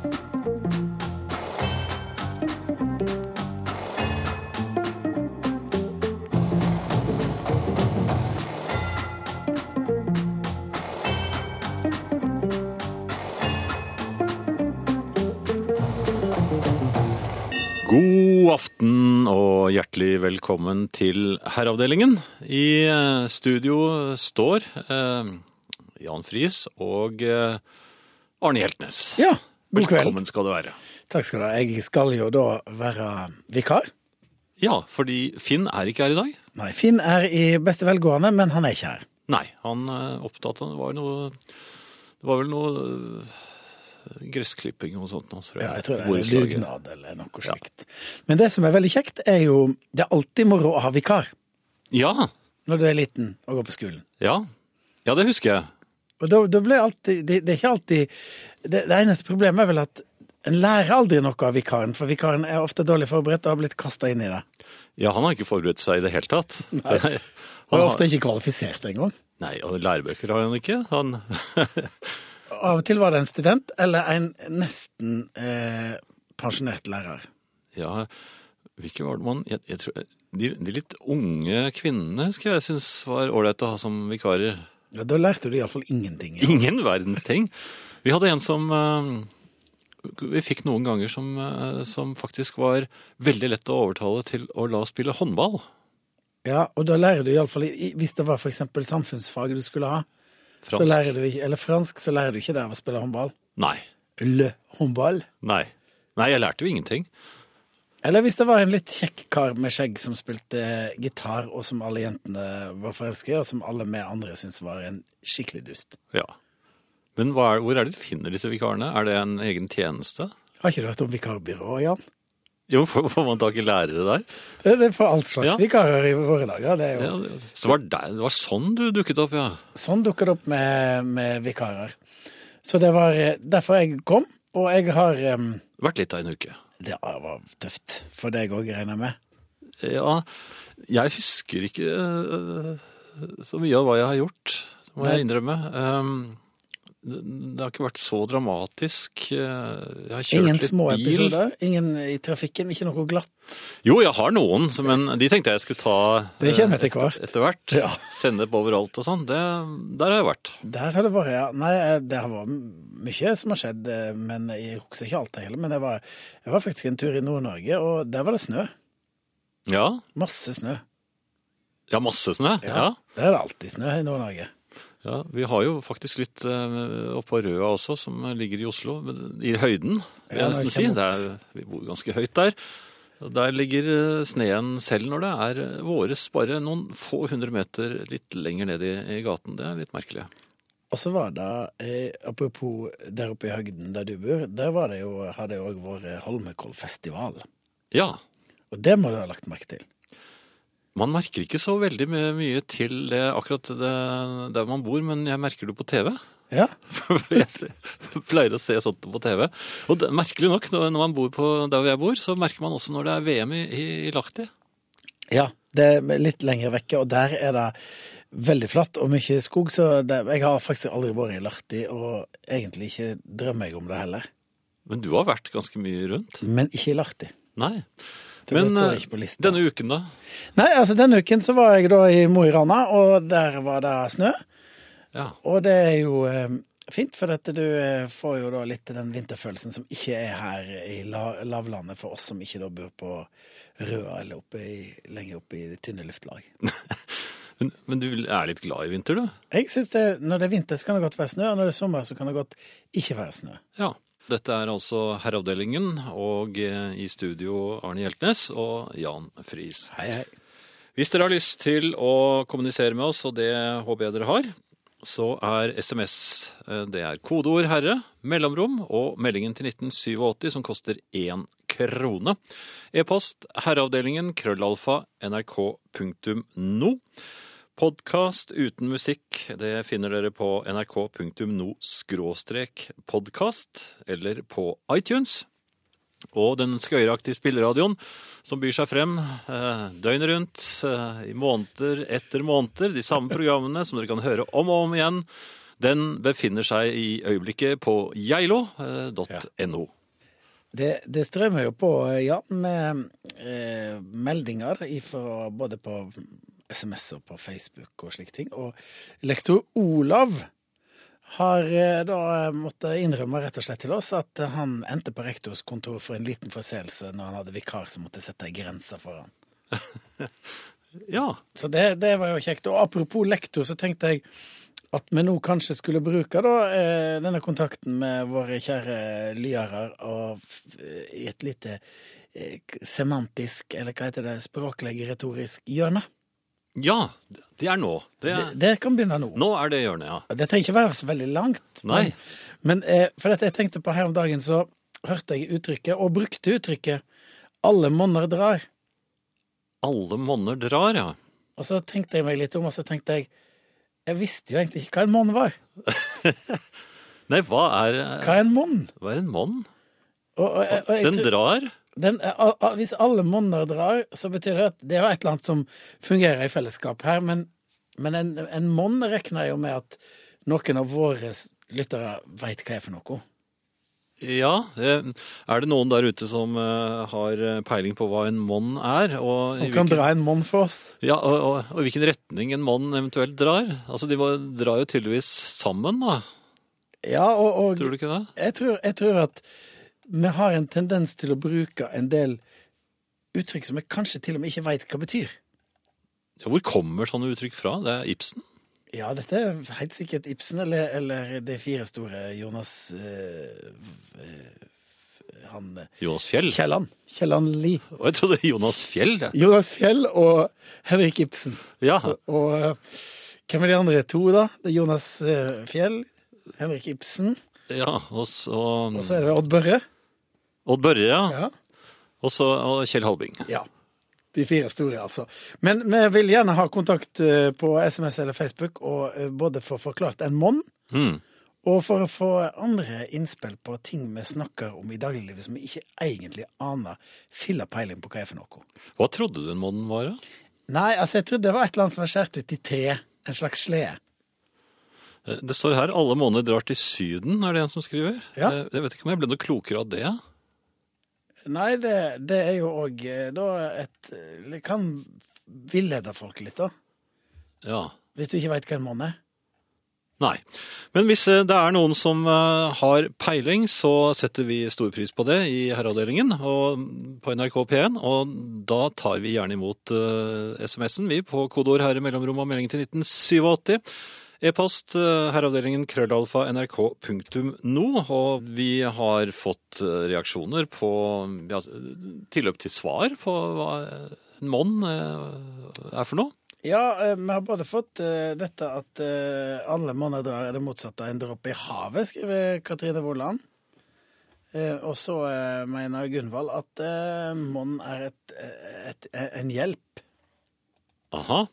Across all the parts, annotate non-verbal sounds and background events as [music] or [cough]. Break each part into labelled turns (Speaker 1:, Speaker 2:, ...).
Speaker 1: God aften og hjertelig velkommen til Herreavdelingen. I eh, studio står eh, Jan Friis og eh, Arne Hjeltnes.
Speaker 2: Ja, god kveld.
Speaker 1: Velkommen skal du være.
Speaker 2: Takk skal du ha. Jeg skal jo da være vikar.
Speaker 1: Ja, fordi Finn er ikke her i dag.
Speaker 2: Nei, Finn er i beste velgående, men han er ikke her.
Speaker 1: Nei, han er opptatt av det var noe Det var vel noe eh, gressklipping og sånt. nå, tror jeg.
Speaker 2: Ja, jeg tror det er
Speaker 1: en
Speaker 2: dugnad eller noe slikt. Men det som er veldig kjekt, er jo Det er alltid moro å ha vikar
Speaker 1: Ja,
Speaker 2: når du er liten og går på skolen.
Speaker 1: ja. Ja, det husker jeg.
Speaker 2: Og da, da ble alltid det, det er ikke alltid det, det eneste problemet er vel at en lærer aldri noe av vikaren, for vikaren er ofte dårlig forberedt og har blitt kasta inn i det.
Speaker 1: Ja, han har ikke forberedt seg i det hele tatt.
Speaker 2: Nei.
Speaker 1: Han
Speaker 2: er ofte ikke kvalifisert engang.
Speaker 1: Nei, og lærebøker har han ikke. Han [laughs]
Speaker 2: Av og til var det en student eller en nesten eh, pensjonert lærer.
Speaker 1: Ja, hvilken var det man jeg, jeg tror, de, de litt unge kvinnene skal jeg synes var ålreit å ha som vikarer.
Speaker 2: Ja, da lærte du iallfall ingenting. Ja.
Speaker 1: Ingen verdens ting. Vi hadde en som eh, vi fikk noen ganger som, eh, som faktisk var veldig lett å overtale til å la oss spille håndball.
Speaker 2: Ja, og da lærer du iallfall Hvis det var eksempel samfunnsfag du skulle ha, så
Speaker 1: Fransk.
Speaker 2: lærer du eller fransk, så lærer du ikke det å spille håndball.
Speaker 1: Nei.
Speaker 2: Le håndball.
Speaker 1: Nei. Nei, jeg lærte jo ingenting.
Speaker 2: Eller hvis det var en litt kjekk kar med skjegg som spilte gitar, og som alle jentene var forelsket i, og som alle vi andre syntes var en skikkelig dust.
Speaker 1: Ja. Men er, hvor er det du finner disse vikarene? Er det en egen tjeneste?
Speaker 2: Har ikke du hørt om vikarbyrå, Jan?
Speaker 1: Jo, får, får man tak i lærere der?
Speaker 2: Det det for alt slags
Speaker 1: Ja.
Speaker 2: vikarer i våre dager. Det jo,
Speaker 1: Ja, så var det, det var sånn du dukket opp, ja.
Speaker 2: Sånn dukket det opp med, med vikarer. Så det var eh, derfor jeg kom, og jeg har um...
Speaker 1: Vært litt av en uke.
Speaker 2: Det var tøft for deg òg, regner jeg med.
Speaker 1: Ja, jeg husker ikke øh, så mye av hva jeg har gjort, må
Speaker 2: Nei.
Speaker 1: jeg innrømme. Um, det, har ikke vært så dramatisk. Jeg har kjørt
Speaker 2: Ingen
Speaker 1: litt
Speaker 2: små
Speaker 1: bil.
Speaker 2: episoder, ingen i trafikken, ikke noe glatt.
Speaker 1: Jo, jeg har noen, men de tenkte jeg skulle ta
Speaker 2: Det kommer
Speaker 1: eh,
Speaker 2: etter hvert.
Speaker 1: etter hvert.
Speaker 2: Ja.
Speaker 1: Sende på overalt og sånn. Der har jeg vært.
Speaker 2: Der har det vært, ja. Nei, eh, det har vært mye som har skjedd, eh, men jeg husker ikke alt det hele. Men jeg var, jeg var faktisk en tur i Nord-Norge, og der var det snø.
Speaker 1: Ja,
Speaker 2: Masse snø.
Speaker 1: ja masse snø. Ja.
Speaker 2: Der er det alltid snø i Nord-Norge.
Speaker 1: Ja, Vi har jo faktisk litt uh, oppå Røa også, som ligger i Oslo. I høyden, vil jeg nesten si. Det er, vi bor ganske høyt der. Der ligger eh, sneen selv når det er eh, våres bare noen få hundre meter litt lenger ned i, i gaten. Det er litt merkelig.
Speaker 2: Og så var det, eh, apropos der oppe i høgden der du bor, der var det jo, hadde jo òg vært Holmenkollfestival.
Speaker 1: Ja,
Speaker 2: Og det må du ha lagt merke til.
Speaker 1: Man merker ikke så veldig mye til akkurat det, der man bor, men jeg merker det på TV.
Speaker 2: Ja, [laughs]
Speaker 1: jeg pleier å se sånt på TV. Og det, merkelig nok, når man bor på der jeg bor, så merker man også når det er VM i, i, i Lahti.
Speaker 2: Ja, det er litt lenger vekke, og der er det veldig flatt og mye skog, så det, jeg har faktisk aldri vært i Lahti, og egentlig ikke drømmer jeg om det heller.
Speaker 1: Men du har vært ganske mye rundt.
Speaker 2: Men ikke i Lahti.
Speaker 1: Nei. Men
Speaker 2: det står
Speaker 1: eh,
Speaker 2: ikke på lista.
Speaker 1: denne uken, da?
Speaker 2: Nei, altså denne uken så var jeg da i Mo i Rana, og der var det snø.
Speaker 1: Ja.
Speaker 2: Og det er jo eh, fint, for at du eh, får jo da litt den vinterfølelsen som ikke er her i lavlandet for oss som ikke da bor på Røa eller oppe i, lenger oppe i det tynne luftlag. [laughs]
Speaker 1: Men, men du er litt glad i vinter, du?
Speaker 2: Jeg synes det, Når det er vinter, så kan det godt være snø, og når det er sommer, så kan det godt ikke være snø.
Speaker 1: Ja. Dette er altså Herreavdelingen, og eh, i studio Arne Hjeltnes og Jan Friis.
Speaker 2: Hei, hei.
Speaker 1: Hvis dere har lyst til å kommunisere med oss, og det håper jeg dere har, så er SMS eh, det er kodeord 'herre', mellomrom og meldingen til 1987 som koster én krone. E-post herreavdelingen krøllalfa nrk.no. Podkast uten musikk det finner dere på nrk.no skråstrek podkast eller på iTunes. Og den skøyeraktige spilleradioen som byr seg frem eh, døgnet rundt, eh, i måneder etter måneder. De samme programmene som dere kan høre om og om igjen. Den befinner seg i øyeblikket på geilo.no.
Speaker 2: Det, det strømmer jo på, ja, med eh, meldinger ifra, både på SMS og på Facebook og slike ting. Og lektor Olav har eh, da måttet innrømme rett og slett til oss at han endte på rektors kontor for en liten forseelse når han hadde vikar som måtte sette ei grense for han. [laughs]
Speaker 1: Ja.
Speaker 2: Så det, det var jo kjekt. Og apropos lektor, så tenkte jeg at vi nå kanskje skulle bruke da, eh, denne kontakten med våre kjære lyere og i et lite eh, semantisk, eller hva heter det, språklig retorisk hjørne.
Speaker 1: Ja, det er nå. Det
Speaker 2: Det,
Speaker 1: er,
Speaker 2: det kan begynne nå.
Speaker 1: nå er det hjørnet, ja.
Speaker 2: Det trenger ikke være så veldig langt. Men, men eh, for dette jeg tenkte på her om dagen, så hørte jeg uttrykket, og brukte uttrykket, 'alle monner drar'.
Speaker 1: Alle monner drar, ja.
Speaker 2: Og så tenkte jeg meg litt om, og så tenkte jeg Jeg visste jo egentlig ikke hva en monn var. [laughs]
Speaker 1: Nei, hva er,
Speaker 2: Hva er en monn?
Speaker 1: hva er en monn?
Speaker 2: Og, og, og,
Speaker 1: Den
Speaker 2: tror-
Speaker 1: drar?
Speaker 2: Den, a- hvis alle monner drar, så betyr det at det er et eller annet som fungerer i fellesskap her. Men, men en, en monn regner jo med at noen av våre lyttere veit hva er for noe.
Speaker 1: Ja. eh, Er det noen der ute som eh, har peiling på hva en monn er?
Speaker 2: Som kan
Speaker 1: hvilken,
Speaker 2: dra en monn for oss.
Speaker 1: ja, og, og, og hvilken retning en monn eventuelt drar? Altså, De må, drar jo tydeligvis sammen, da.
Speaker 2: Ja, og, og
Speaker 1: Tror du ikke det?
Speaker 2: jeg, tror, jeg tror at vi har en tendens til å bruke en del uttrykk som vi kanskje til og med ikke veit hva betyr.
Speaker 1: Ja, hvor kommer sånne uttrykk fra? Det er Ibsen?
Speaker 2: Ja, dette er helt sikkert Ibsen eller, eller de fire store Jonas eh, Han eh,
Speaker 1: Jonas Fjell?
Speaker 2: Kielland. Kielland Lie.
Speaker 1: Og jeg trodde Jonas Fjell. Ja.
Speaker 2: Jonas Fjell og Henrik Ibsen.
Speaker 1: ja.
Speaker 2: Og og, hvem er de andre to, da? Det er Jonas Fjell, Henrik Ibsen,
Speaker 1: ja og så
Speaker 2: og så er det Odd Børre.
Speaker 1: Odd Børre, ja.
Speaker 2: Ja.
Speaker 1: Og så og Kjell Halbing.
Speaker 2: ja. De fire store, altså. Men vi vil gjerne ha kontakt eh, på SMS eller Facebook, og eh, både få forklart en monn,
Speaker 1: mm.
Speaker 2: og for å få andre innspill på ting vi snakker om i dagliglivet som vi ikke egentlig aner filla peiling på hva er for noe.
Speaker 1: Hva trodde du en monn var? da?
Speaker 2: Nei, altså, jeg trodde det var et eller annet som var skåret ut i tre. En slags slede.
Speaker 1: Eh, Det står her 'alle måneder drar til Syden', er det en som skriver.
Speaker 2: Ja.
Speaker 1: Jeg vet ikke om jeg ble noe klokere av det.
Speaker 2: Nei, det, det er jo òg da et Det kan villede folk litt, da.
Speaker 1: Ja.
Speaker 2: Hvis du ikke veit hva en monn er.
Speaker 1: Nei. Men hvis eh, det er noen som eh, har peiling, så setter vi stor pris på det i herreavdelingen og på NRK P1. Og da tar vi gjerne imot eh, SMS-en, vi, på kodeord herre mellomrom og melding til 1987. E-post eh, herreavdelingen krøllalfa nrk.no. Og vi har fått eh, reaksjoner på ja, tilløp til svar på hva en monn eh, er for noe.
Speaker 2: Ja, vi har både fått dette at alle monner drar det motsatte av en dråpe i havet, skriver Katrine Vollan. Eh, og så mener Gunvald at monn er et, et, en hjelp.
Speaker 1: Aha.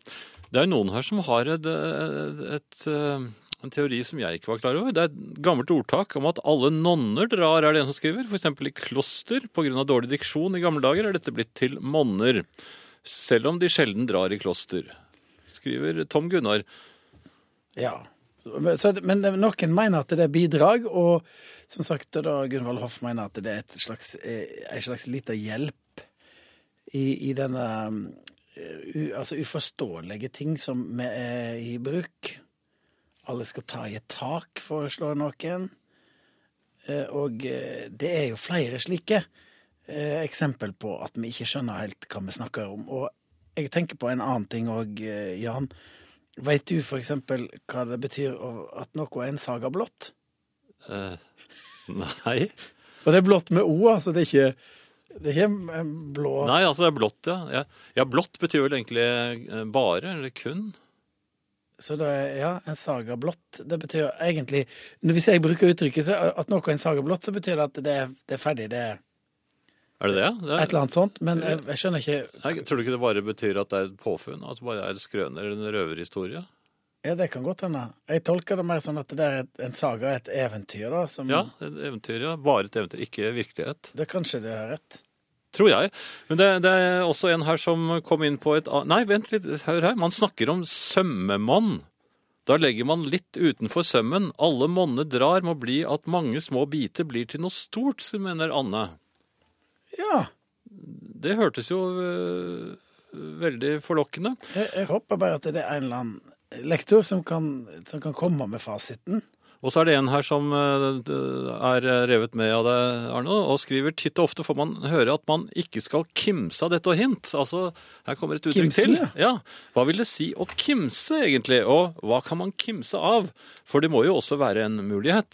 Speaker 1: Det er noen her som har et, et, eh, en teori som jeg ikke var klar over. Det er et gammelt ordtak om at alle nonner drar, er det en som skriver. Eksempel i kloster. Av dårlig diksjon i gamle dager er dette blitt til monner. Selv om de sjelden drar i kloster. Skriver Tom Gunnar.
Speaker 2: Ja. Men noen mener at det er bidrag, og som sagt, da Gunvald Hoff mener at det er et slags, eh, en slags lita hjelp i, i denne u, altså uforståelige ting som vi er i bruk. Alle skal ta i et tak, foreslår noen. Eh, Og eh, det er jo flere slike eh, eksempel på at vi ikke skjønner helt hva vi snakker om. Og jeg tenker på en annen ting òg, Jan. Veit du for eksempel hva det betyr at noe er en saga blått?
Speaker 1: Uh, nei.
Speaker 2: Og det er blått med O, altså. Det er ikke, det er ikke blå
Speaker 1: Nei, altså det er blått, ja. ja. Blått betyr vel egentlig eh, bare, eller kun.
Speaker 2: Så det er, ja, en saga blått. Det betyr egentlig Hvis jeg bruker uttrykket at noe er en saga blått, så betyr det at det er, det er ferdig. Det er
Speaker 1: Er det det? det
Speaker 2: et
Speaker 1: er,
Speaker 2: eller annet sånt. Men jeg, jeg skjønner ikke
Speaker 1: Nei, tror du ikke det bare betyr at det er et påfunn? At det bare er et skrøner eller en røverhistorie?
Speaker 2: Ja, det kan godt hende. Jeg tolker det mer sånn at det er et, en saga, et eventyr, da. Som,
Speaker 1: Ja, et eventyr, ja. Bare et eventyr, ikke virkelighet.
Speaker 2: Det Kanskje det har rett.
Speaker 1: Tror jeg. Men det, det er også en her som kom inn på et Nei, vent litt, hør her. Man snakker om sømmemann Da legger man litt utenfor sømmen. Alle monne drar må bli at mange små biter blir til noe stort, mener Anne.
Speaker 2: Ja.
Speaker 1: Det hørtes jo øh, veldig forlokkende.
Speaker 2: Jeg, jeg håper bare at det er en eller annen lektor som kan, som kan komme med fasiten.
Speaker 1: Og så er det en her som øh, er revet med av deg, Arne, og skriver titt og ofte får man høre at man ikke skal kimse av dette og hint. Altså, her kommer et uttrykk
Speaker 2: Kimsen,
Speaker 1: til. Ja. Hva vil det si å kimse, egentlig? Og hva kan man kimse av? For det må jo også være en mulighet.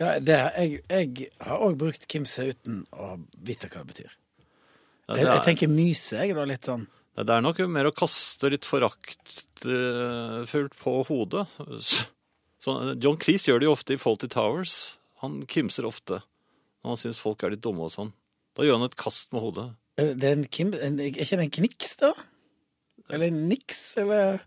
Speaker 2: Ja, det, jeg, jeg har òg brukt kimse uten å vite hva det betyr.
Speaker 1: Ja,
Speaker 2: Jeg,
Speaker 1: er,
Speaker 2: jeg
Speaker 1: er,
Speaker 2: tenker myse, jeg, da, litt sånn.
Speaker 1: det er nok mer å kaste litt foraktfullt på hodet. Så, John Cleese gjør det jo ofte i Faulty Towers. Han kimser ofte når han syns folk er litt dumme og sånn. Da gjør han et kast med hodet.
Speaker 2: Er det en kim, en, er ikke det en kniks, da? Eller en niks, eller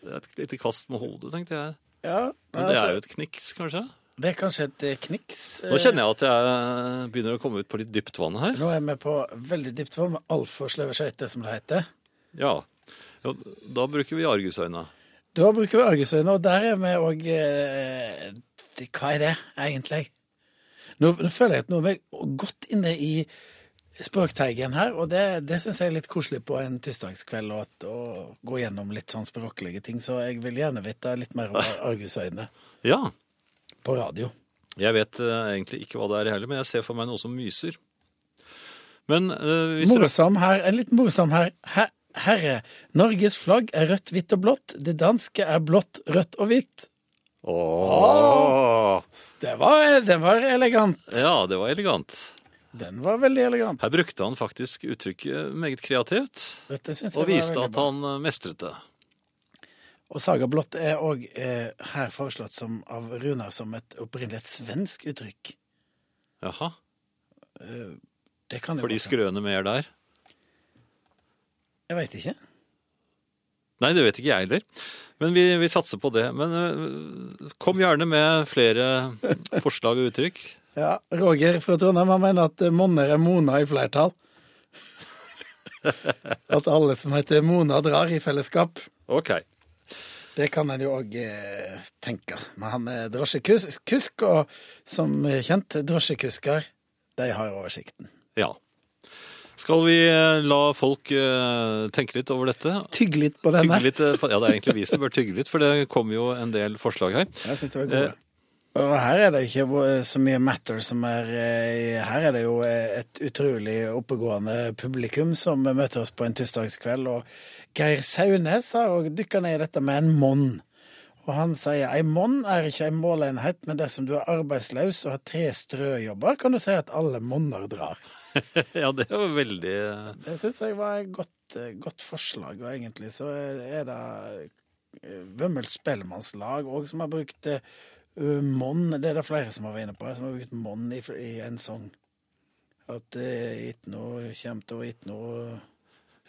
Speaker 1: Det er et lite kast med hodet, tenkte jeg.
Speaker 2: Ja.
Speaker 1: Men det
Speaker 2: altså,
Speaker 1: er jo et kniks, kanskje?
Speaker 2: det er kanskje et eh, kniks.
Speaker 1: Nå kjenner jeg at jeg begynner å komme ut på litt dypt vann her.
Speaker 2: Nå er vi på veldig dypt vann med altfor sløve skøyter, som det heter.
Speaker 1: Ja. ja da bruker vi argusøyne.
Speaker 2: Da bruker vi argusøyne, og der er vi òg eh, Hva er det, egentlig? Nå, nå føler jeg at nå er vi godt inne i språkteigen her, og det, det syns jeg er litt koselig på en tirsdagskveld å, gå gjennom litt sånn språklige ting, så jeg vil gjerne vite litt mer om argusøyne
Speaker 1: Ja.
Speaker 2: på radio.
Speaker 1: Jeg vet uh, egentlig ikke hva det er heller, men jeg ser for meg noe som myser. Men uh, hvis
Speaker 2: Morsom her, en litt morsom her. Her- Herre, Norges flagg er rødt, hvitt og blått. Det danske er blått, rødt og hvitt.
Speaker 1: Åh!
Speaker 2: Det var, det var elegant.
Speaker 1: Ja, det var elegant.
Speaker 2: Den var veldig elegant.
Speaker 1: Her brukte han faktisk uttrykket meget kreativt,
Speaker 2: Dette synes jeg
Speaker 1: og viste at han eh, mestret det.
Speaker 2: Og Saga blått er òg eh, her foreslått som, av Runar som et opprinnelig et svensk uttrykk.
Speaker 1: Jaha.
Speaker 2: Det kan jo
Speaker 1: Fordi
Speaker 2: godt være.
Speaker 1: skrøne mer der?
Speaker 2: Jeg veit ikke.
Speaker 1: Nei, det vet ikke jeg heller. Men vi, vi satser på det. Men eh, kom gjerne med flere [laughs] forslag og uttrykk.
Speaker 2: Ja, Roger fra Trondheim han mener at monner er Mona i flertall. [laughs] At alle som heter Mona, drar i fellesskap.
Speaker 1: Ok.
Speaker 2: Det kan en jo òg eh, tenke. Men han er drosjekusk, og som kjent, drosjekusker, de har oversikten.
Speaker 1: Ja. Skal vi eh, la folk eh, tenke litt over dette?
Speaker 2: Tygge litt på denne.
Speaker 1: Litt, eh, ja, det er egentlig vi som bør tygge litt, for det kommer jo en del forslag her.
Speaker 2: Jeg synes det var gode. Og her er det ikke så mye matter som er Her er det jo et utrolig oppegående publikum som møter oss på en tirsdagskveld. Og Geir Saunes har dykka ned i dette med en monn. Og han sier ei monn er ikke ei måleenhet, men dersom du er arbeidsløs og har tre strøjobber, kan du si at alle monner drar. [laughs]
Speaker 1: Ja, det var veldig
Speaker 2: Det syns jeg var et godt, eh, godt forslag, og egentlig så er det Vømmøl Vømmøls Spellemannslag òg som har brukt eh, monn. Det er det flere som har vært inne på, som har brukt monn i, i en sang. At eh, ikke noe kommer til å ikke noe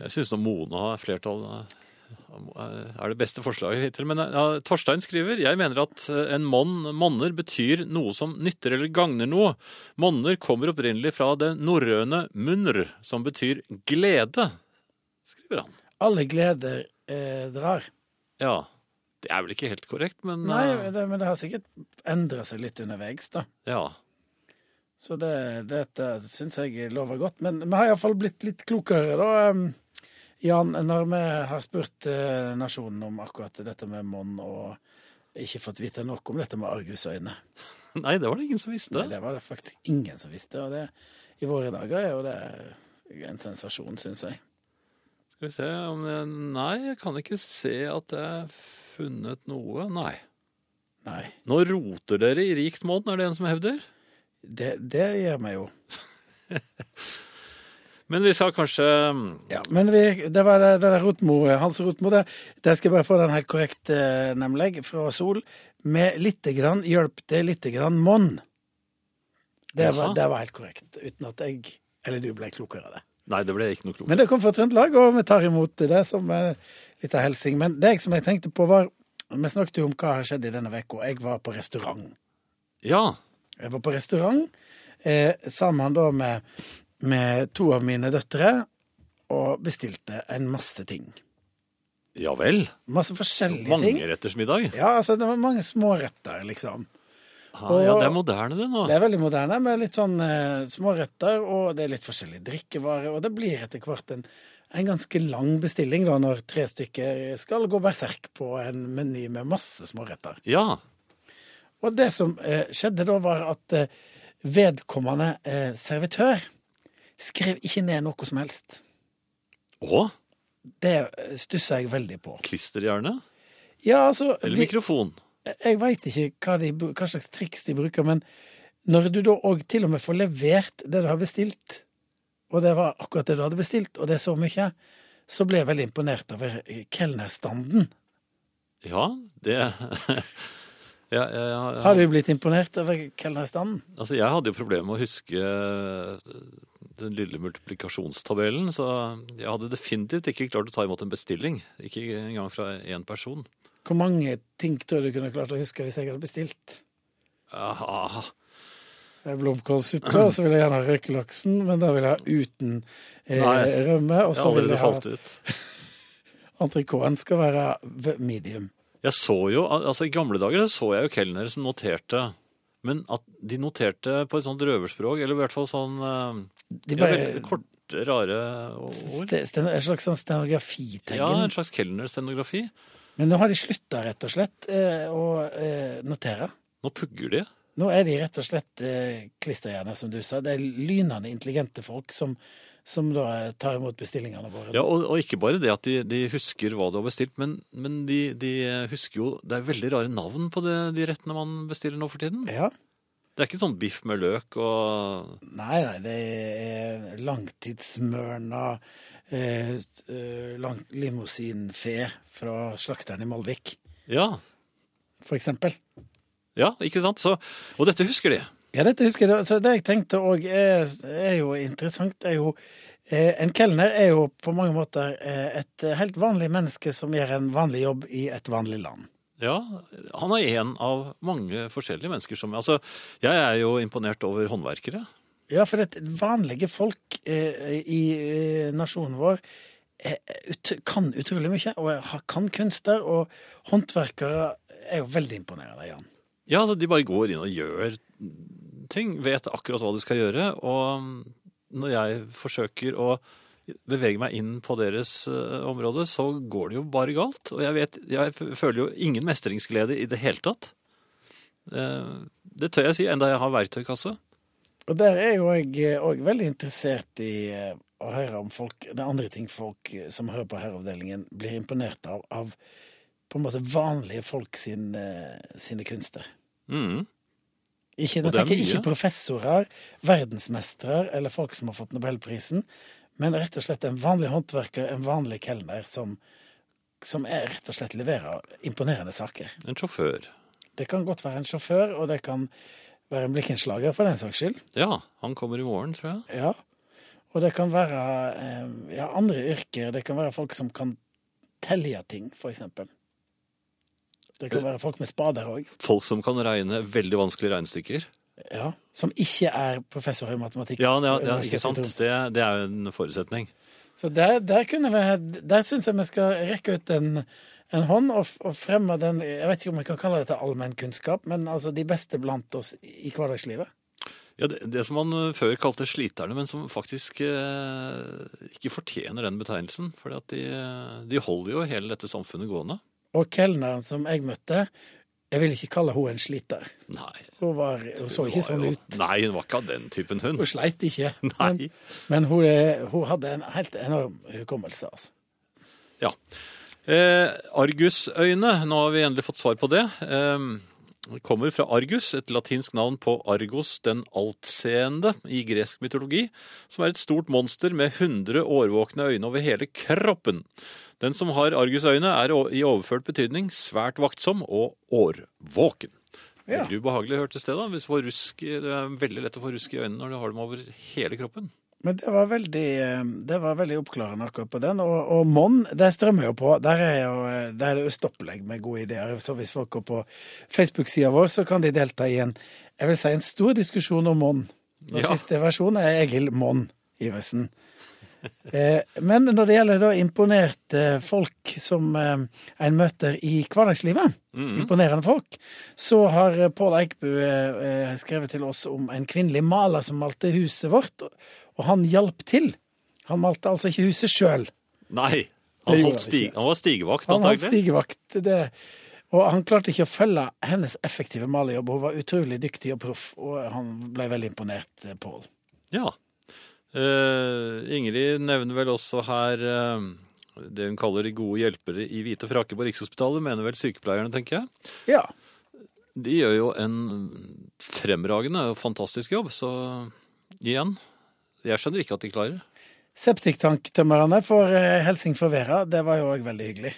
Speaker 1: Jeg syns Mona har flertall eh, er det beste forslaget hittil. Men ja, Torstein skriver jeg mener at eh, en monn, monner betyr noe som nytter eller gagner noe. Monner kommer opprinnelig fra det norrøne munr, som betyr glede, skriver han.
Speaker 2: Alle gleder eh, drar.
Speaker 1: Ja, det er vel ikke helt korrekt, men
Speaker 2: Nei,
Speaker 1: eh,
Speaker 2: det, men det har sikkert endra seg litt underveis, da.
Speaker 1: ja.
Speaker 2: Så det, dette syns jeg lover godt. Men vi har iallfall blitt litt klokere, da. Jan, når vi har spurt eh, nasjonen om akkurat dette med monn, og ikke fått vite nok om dette med argusøyne. [laughs]
Speaker 1: Nei, det var det ingen som visste.
Speaker 2: Nei, det var det faktisk ingen som visste. Og det, i våre dager er jo det en sensasjon, syns jeg.
Speaker 1: Skal vi se om jeg, Nei, jeg kan ikke se at jeg har funnet noe. Nei.
Speaker 2: Nei.
Speaker 1: Nå roter dere i rikt monn, er det en som hevder?
Speaker 2: Det, det gjør vi jo. [laughs]
Speaker 1: Men vi skal kanskje
Speaker 2: Ja, men vi, det var det Rotmo, Hans Rotmo, det, der skal jeg bare få den helt korrekt, eh, nemlig, fra Sol. Med lite grann hjelp det lite grann monn. Det, var- det var helt korrekt, uten at jeg eller du ble klokere av det.
Speaker 1: Nei, det ble ikke noe klokt.
Speaker 2: Men det kom fra Trøndelag, og vi tar imot det som en liten hilsing. Men det som jeg tenkte på, var Vi snakket jo om hva har skjedd i denne uka. Jeg var på restaurant.
Speaker 1: Ja.
Speaker 2: Jeg var på restaurant eh, sammen da med, med to av mine døtre og bestilte en masse ting.
Speaker 1: Ja vel.
Speaker 2: Masse forskjellige ting.
Speaker 1: Mangeretters middag.
Speaker 2: Ja, altså det var mange småretter, liksom.
Speaker 1: Ah, ja, det er moderne, det nå.
Speaker 2: Det er veldig moderne, med litt sånn eh, småretter, og det er litt forskjellige drikkevarer. Og det blir etter hvert en, en ganske lang bestilling da, når tre stykker skal gå berserk på en meny med masse småretter.
Speaker 1: Ja.
Speaker 2: Og det som eh, skjedde da, var at eh, vedkommende eh, servitør skrev ikke ned noe som helst.
Speaker 1: Å,
Speaker 2: Det stusser jeg veldig på.
Speaker 1: klisterhjerne?
Speaker 2: Ja, altså
Speaker 1: Eller mikrofon?
Speaker 2: Jeg veit ikke hva, de, hva slags triks de bruker, men når du da òg til og med får levert det du har bestilt, og det var akkurat det du hadde bestilt, og det er så mye, så ble jeg veldig imponert over kelnerstanden.
Speaker 1: Ja, det [laughs] ja, ja, ja,
Speaker 2: Har du blitt imponert over kelnerstanden?
Speaker 1: Altså, jeg hadde jo problemer med å huske den lille multiplikasjonstabellen, så jeg hadde definitivt ikke klart å ta imot en bestilling. Ikke engang fra én person.
Speaker 2: Hvor mange ting tror du kunne klart å huske hvis jeg hadde bestilt?
Speaker 1: Aha.
Speaker 2: Blomkålsuppe, og så vil jeg gjerne ha røykelaksen, men da vil jeg ha uten eh,
Speaker 1: Nei,
Speaker 2: rømme. Og så
Speaker 1: jeg
Speaker 2: vil jeg ha [laughs] entrecôten skal være medium.
Speaker 1: Jeg så jo, altså I gamle dager så, så jeg jo kelnere som noterte. Men at de noterte på et sånt røverspråk, eller i hvert fall sånn eh,
Speaker 2: De bare
Speaker 1: veldig korte, rare ord.
Speaker 2: En slags sånn stenografitegn.
Speaker 1: Ja, en slags kelnerstenografi.
Speaker 2: Men nå har de slutta, rett og slett, eh, å eh, notere.
Speaker 1: Nå pugger de.
Speaker 2: Nå er de rett og slett klisterhjerner, som du sa. Det er lynende intelligente folk som, som da tar imot bestillingene våre.
Speaker 1: Ja, og, og ikke bare det at de, de husker hva du har bestilt, men, men de, de husker jo Det er veldig rare navn på det, de rettene man bestiller nå for tiden.
Speaker 2: Ja.
Speaker 1: Det er ikke sånn biff med løk og
Speaker 2: Nei, nei, det er langtidsmørna eh, eh, lang, limousinfe fra slakteren i Malvik,
Speaker 1: Ja.
Speaker 2: for eksempel.
Speaker 1: Ja, ikke sant? Så, og dette husker de.
Speaker 2: Ja, dette husker jeg. Altså, det jeg tenkte òg er, er jo interessant, er jo eh, En kelner er jo på mange måter eh, et helt vanlig menneske som gjør en vanlig jobb i et vanlig land.
Speaker 1: Ja, han er en av mange forskjellige mennesker som Altså, jeg er jo imponert over håndverkere.
Speaker 2: Ja, for det vanlige folk eh, i eh, nasjonen vår eh, ut, kan utrolig mye, og kan kunster, og håndverkere er jo veldig imponerende, Jan.
Speaker 1: Ja, altså, de bare går inn og gjør ting, vet akkurat hva de skal gjøre, og når jeg forsøker å bevege meg inn på deres uh, område, så går det jo bare galt. Og jeg vet, jeg føler jo ingen mestringsglede i det hele tatt. Uh, det tør jeg si, enda jeg har verktøykasse.
Speaker 2: Og der er jo jeg òg veldig interessert i eh, å høre om folk Det er andre ting folk eh, som hører på Herreavdelingen, blir imponert av, av på en måte vanlige folk sin, eh, sine kunster.
Speaker 1: Mm.
Speaker 2: Ikke, nå
Speaker 1: er
Speaker 2: tenker jeg ikke professorer, verdensmestere eller folk som har fått nobelprisen, men rett og slett en vanlig håndverker, en vanlig kelner, som, som er, rett og slett leverer imponerende saker.
Speaker 1: En sjåfør.
Speaker 2: Det kan godt være en sjåfør, og det kan være en blikkenslager, for den saks skyld.
Speaker 1: Ja, han kommer i morgen, tror jeg.
Speaker 2: Ja. Og det kan være eh, ja, andre yrker. Det kan være folk som kan telje ting, for eksempel. Det kan være folk med spader òg.
Speaker 1: Folk som kan regne veldig vanskelige regnestykker.
Speaker 2: Ja. Som ikke er professor i matematikk.
Speaker 1: Ja, ja, ja ikke sant? Det, det er jo en forutsetning.
Speaker 2: Så der, der vi Der syns jeg vi skal rekke ut en, en hånd og, og fremme den Jeg vet ikke om vi kan kalle dette allmennkunnskap, men altså de beste blant oss i hverdagslivet.
Speaker 1: Ja, det, det som man eh, før kalte sliterne, men som faktisk eh, ikke fortjener den betegnelsen. For de, eh, de holder jo hele dette samfunnet gående.
Speaker 2: Og kelneren som jeg møtte, jeg vil ikke kalle hun en sliter.
Speaker 1: Nei.
Speaker 2: Hun, var, hun så ikke
Speaker 1: Hun var
Speaker 2: sånn
Speaker 1: jo-
Speaker 2: ut.
Speaker 1: Nei, hun var ikke av den typen hund.
Speaker 2: Hun sleit ikke. [laughs]
Speaker 1: Nei.
Speaker 2: Men, men hun, hun hadde en helt enorm hukommelse, altså.
Speaker 1: Ja. Eh, Argusøyne, nå har vi endelig fått svar på det. Eh, kommer fra Argus, et latinsk navn på Argos den altseende i gresk mytologi, som er et stort monster med 100 årvåkne øyne over hele kroppen. Den som har argusøyne, er i overført betydning svært vaktsom og årvåken.
Speaker 2: Ja.
Speaker 1: Veldig ubehagelig hørtes det, da. Hvis du får rusk, det er veldig lett å få rusk i øynene når du har dem over hele kroppen.
Speaker 2: Men det var veldig, eh, det var veldig oppklarende akkurat på den. Og, og Mon, det strømmer jo på. Der er, jo, eh, der er det ustoppelig med gode ideer. Så hvis folk går på Facebook-sida vår, så kan de delta i en jeg vil si en stor diskusjon om Mon. Den
Speaker 1: Ja.
Speaker 2: siste versjonen er Egil Mon Iversen. [laughs] Eh, Men når det gjelder da imponerte folk som eh, en møter i hverdagslivet, imponerende folk, så har eh, Pål Eikbu skrevet til oss om en kvinnelig maler som malte huset vårt, og- han hjalp til. Han malte altså ikke huset sjøl.
Speaker 1: Nei. Han, holdt stig, han var stigevakt,
Speaker 2: Han hadde stigevakt. Det, og han klarte ikke å følge hennes effektive malerjobb. Hun var utrolig dyktig og proff, og han ble veldig imponert, Pål.
Speaker 1: Ja. Eh, Ingrid nevner vel også her uh, det hun kaller de gode hjelpere i hvite frakker på Rikshospitalet, mener vel sykepleierne, tenker jeg.
Speaker 2: Ja.
Speaker 1: De gjør jo en fremragende og fantastisk jobb, så igjen, jeg skjønner ikke at de klarer det.
Speaker 2: Septiktanktømmerne for eh, hilsing Vera. Det var jo òg veldig hyggelig.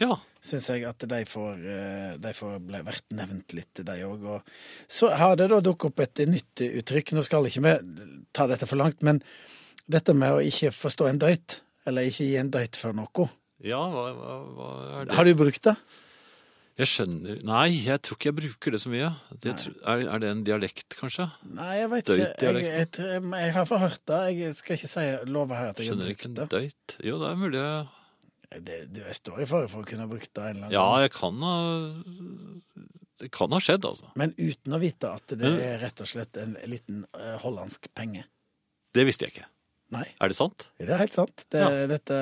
Speaker 1: Ja,
Speaker 2: Syns jeg at de får, eh, de får vært nevnt litt, de òg. Og så har det da dukket opp et nytt uttrykk. Nå skal ikke vi ta dette for langt, men dette med å ikke forstå en døyt, eller ikke gi en døyt for noe.
Speaker 1: ja hva, hva, er det?
Speaker 2: Har du brukt det?
Speaker 1: Jeg skjønner Nei, jeg tror ikke jeg bruker det så mye. Det, er, er det en dialekt, kanskje?
Speaker 2: Nei, jeg veit ikke. Jeg, jeg, jeg, jeg har forhørt det. Jeg skal ikke si love her at jeg har
Speaker 1: Skjønner ikke
Speaker 2: brukt
Speaker 1: en
Speaker 2: det.
Speaker 1: døyt. Jo, det er mulig. jeg-
Speaker 2: det. Du står i fare for å kunne ha brukt det en eller annen
Speaker 1: Ja,
Speaker 2: gang.
Speaker 1: jeg kan ha Det kan ha skjedd, altså.
Speaker 2: Men uten å vite at det er rett og slett en liten uh, hollandsk penge.
Speaker 1: Det visste jeg ikke.
Speaker 2: Nei.
Speaker 1: Er det sant?
Speaker 2: Det er helt sant. Det,
Speaker 1: Ja.
Speaker 2: Dette,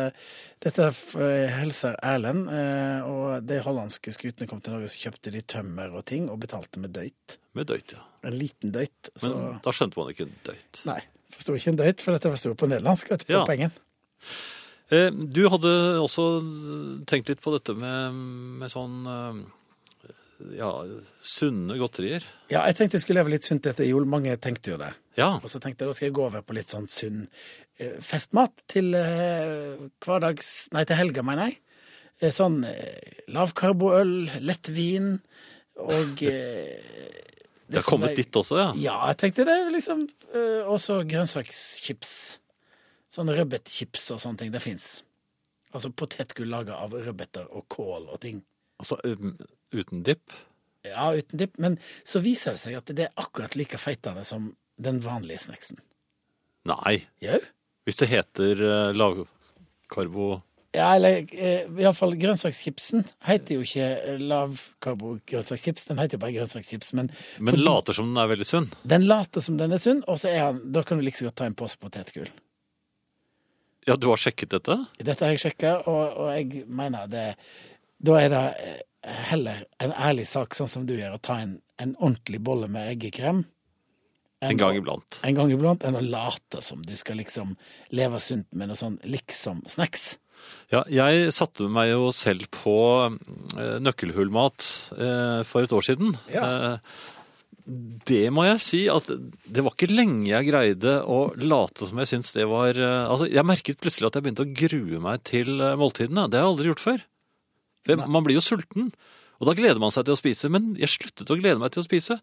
Speaker 2: dette eh, hilser Erlend, eh, og de hollandske skutene kom til Norge, så kjøpte de tømmer og ting, og betalte med døyt.
Speaker 1: Med døyt, ja.
Speaker 2: En liten døyt. Så
Speaker 1: Men da skjønte man ikke en døyt.
Speaker 2: nei, forsto ikke en døyt, for dette sto på nederlandsk, vet du, på
Speaker 1: Ja.
Speaker 2: pengen.
Speaker 1: Eh, Du hadde også tenkt litt på dette med, med sånn eh, ja, sunne godterier.
Speaker 2: Ja, jeg tenkte jeg skulle leve litt sunt etter jul. Mange tenkte jo det.
Speaker 1: Ja,
Speaker 2: Og så tenkte jeg da skal jeg gå over på litt sånn sunn eh, festmat til hverdags Nei, til helga, mener jeg. Sånn lavkarboøl, lett vin og
Speaker 1: det har kommet dit også, ja.
Speaker 2: Ja, jeg tenkte det, liksom. Og så grønnsakschips. Sånn rødbetchips og sånne ting. Det fins. Altså potetgull laga av rødbeter og kål og ting.
Speaker 1: Altså um, uten dipp.
Speaker 2: Ja, uten dipp. Men så viser det seg at det er akkurat like feitende som den vanlige snacksen.
Speaker 1: Nei,
Speaker 2: Jau?
Speaker 1: hvis det heter uh, lavkarbo...
Speaker 2: Ja, eller uh, iallfall grønnsakschipsen heter jo ikke eh, lavkarbo-grønnsakschips, den heter jo bare grønnsakschips. Men,
Speaker 1: Men later som den er veldig sunn.
Speaker 2: den later som den er sunn, og så er han, da kan du like så godt ta en pose potetgull.
Speaker 1: Ja, du har sjekket dette?
Speaker 2: Dette har jeg sjekka, og, og jeg mener det Da er det eh, heller en ærlig sak, sånn som du gjør, å ta en, en ordentlig bolle med eggekrem. En,
Speaker 1: En gang iblant.
Speaker 2: En gang iblant, enn å late som du skal liksom leve sunt med noe sånn liksom-snacks.
Speaker 1: Ja, jeg satte meg jo selv på eh, nøkkelhullmat eh, for et år siden.
Speaker 2: Ja.
Speaker 1: Det må jeg si at det var ikke lenge jeg greide å late som jeg syntes det var eh, Altså, jeg merket plutselig at jeg begynte å grue meg til eh, måltidene. Det har jeg aldri gjort før. Man blir jo sulten, og da gleder man seg til å spise. Men jeg sluttet å glede meg til å spise.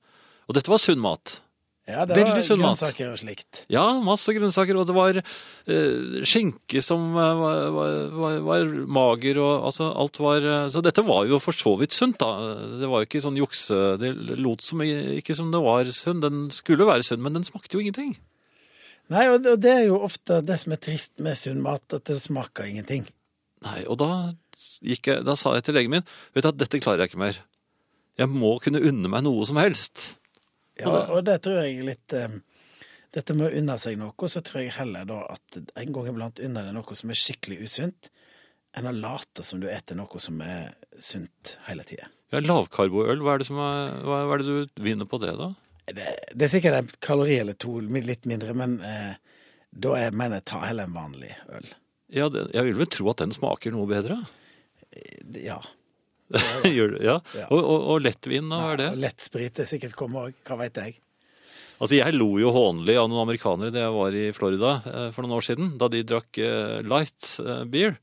Speaker 1: Og dette var sunn mat.
Speaker 2: Ja, det
Speaker 1: Veldig
Speaker 2: var
Speaker 1: sunn mat.
Speaker 2: grønnsaker og slikt.
Speaker 1: Ja, masse grønnsaker, og det var uh, skinke som uh, var, var, var, mager, og altså alt var uh, Så dette var jo for så vidt sunt, da. Det var jo ikke sånn jukse Det lot som, ikke som det var sunn. Den skulle være sunn, men den smakte jo ingenting.
Speaker 2: Nei, og det, er jo ofte det som er trist med sunn mat, at det smaker ingenting.
Speaker 1: Nei, og da jeg Da sa jeg til legen min Vet du at dette klarer jeg ikke mer. Jeg må kunne unne meg noe som helst.
Speaker 2: Ja, og det tror jeg litt eh, Dette med å unne seg noe, så tror jeg heller da at en gang iblant unner deg noe som er skikkelig usunt, enn å late som du eter noe som er sunt hele tida.
Speaker 1: Ja, Lavkarboøl, hva er det som er, hva er det du vinner på det, da?
Speaker 2: Det, det er sikkert en kalori eller to litt mindre, men eh, da er, mener jeg ta heller en vanlig øl.
Speaker 1: Ja, det, Jeg vil vel tro at den smaker noe bedre.
Speaker 2: Ja. [laughs]
Speaker 1: Gjør ja.
Speaker 2: Ja.
Speaker 1: Og, og, og lettvin, hva er det?
Speaker 2: Ja, lettsprit er sikkert kommet òg, hva veit jeg.
Speaker 1: Altså, Jeg lo jo hånlig av noen amerikanere da jeg var i Florida eh, for noen år siden, da de drakk eh, light eh, beer.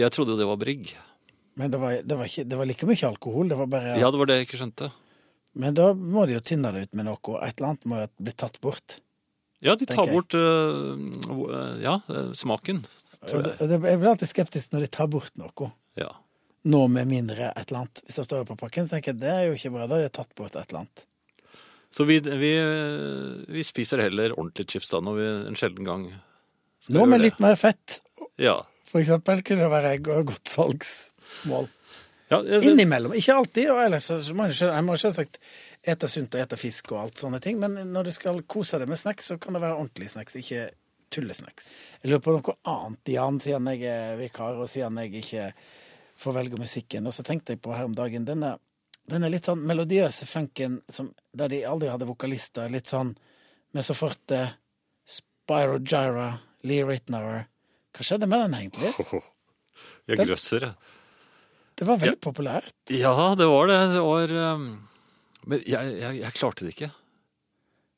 Speaker 1: Jeg trodde jo det var brigg.
Speaker 2: Men det var, det, var ikke, det var like mye alkohol, det var bare
Speaker 1: Ja, det var det jeg ikke skjønte.
Speaker 2: Men da må de jo tynne det ut med noe. Et eller annet må jo bli tatt bort.
Speaker 1: Ja, de tar bort eh, ja, smaken, tror jeg.
Speaker 2: jeg blir alltid skeptisk når de tar bort noe.
Speaker 1: Ja.
Speaker 2: Nå med mindre et eller annet. Hvis det står på pakken, så tenker jeg det er jo ikke bra. Da har det tatt bort et eller annet.
Speaker 1: Så vi, vi, vi spiser heller ordentlig chips da, når vi en sjelden gang Skal
Speaker 2: Nå med
Speaker 1: det.
Speaker 2: litt mer fett,
Speaker 1: Ja.
Speaker 2: for eksempel, kunne det være egg og godt salgsmål.
Speaker 1: ja jeg,
Speaker 2: Innimellom. Ikke alltid. Og ellers så må jeg må selvsagt ete sunt og ete fisk og alt sånne ting, men når du skal kose deg med snacks, så kan det være ordentlig snacks, ikke tullesnacks. Jeg lurer på noe annet, Jan, siden jeg er vikar, og siden jeg ikke får velge musikken. Og så tenkte jeg på her om dagen denne, denne litt sånn melodiøse funken som, der de aldri hadde vokalister. Litt sånn med så forte Spyro Gyra, Lee Ritnower Hva skjedde med den egentlig? [laughs]
Speaker 1: jeg grøsser, jeg.
Speaker 2: Det var veldig populært.
Speaker 1: Ja, det var det. Det var um, Men jeg, jeg, jeg klarte det ikke.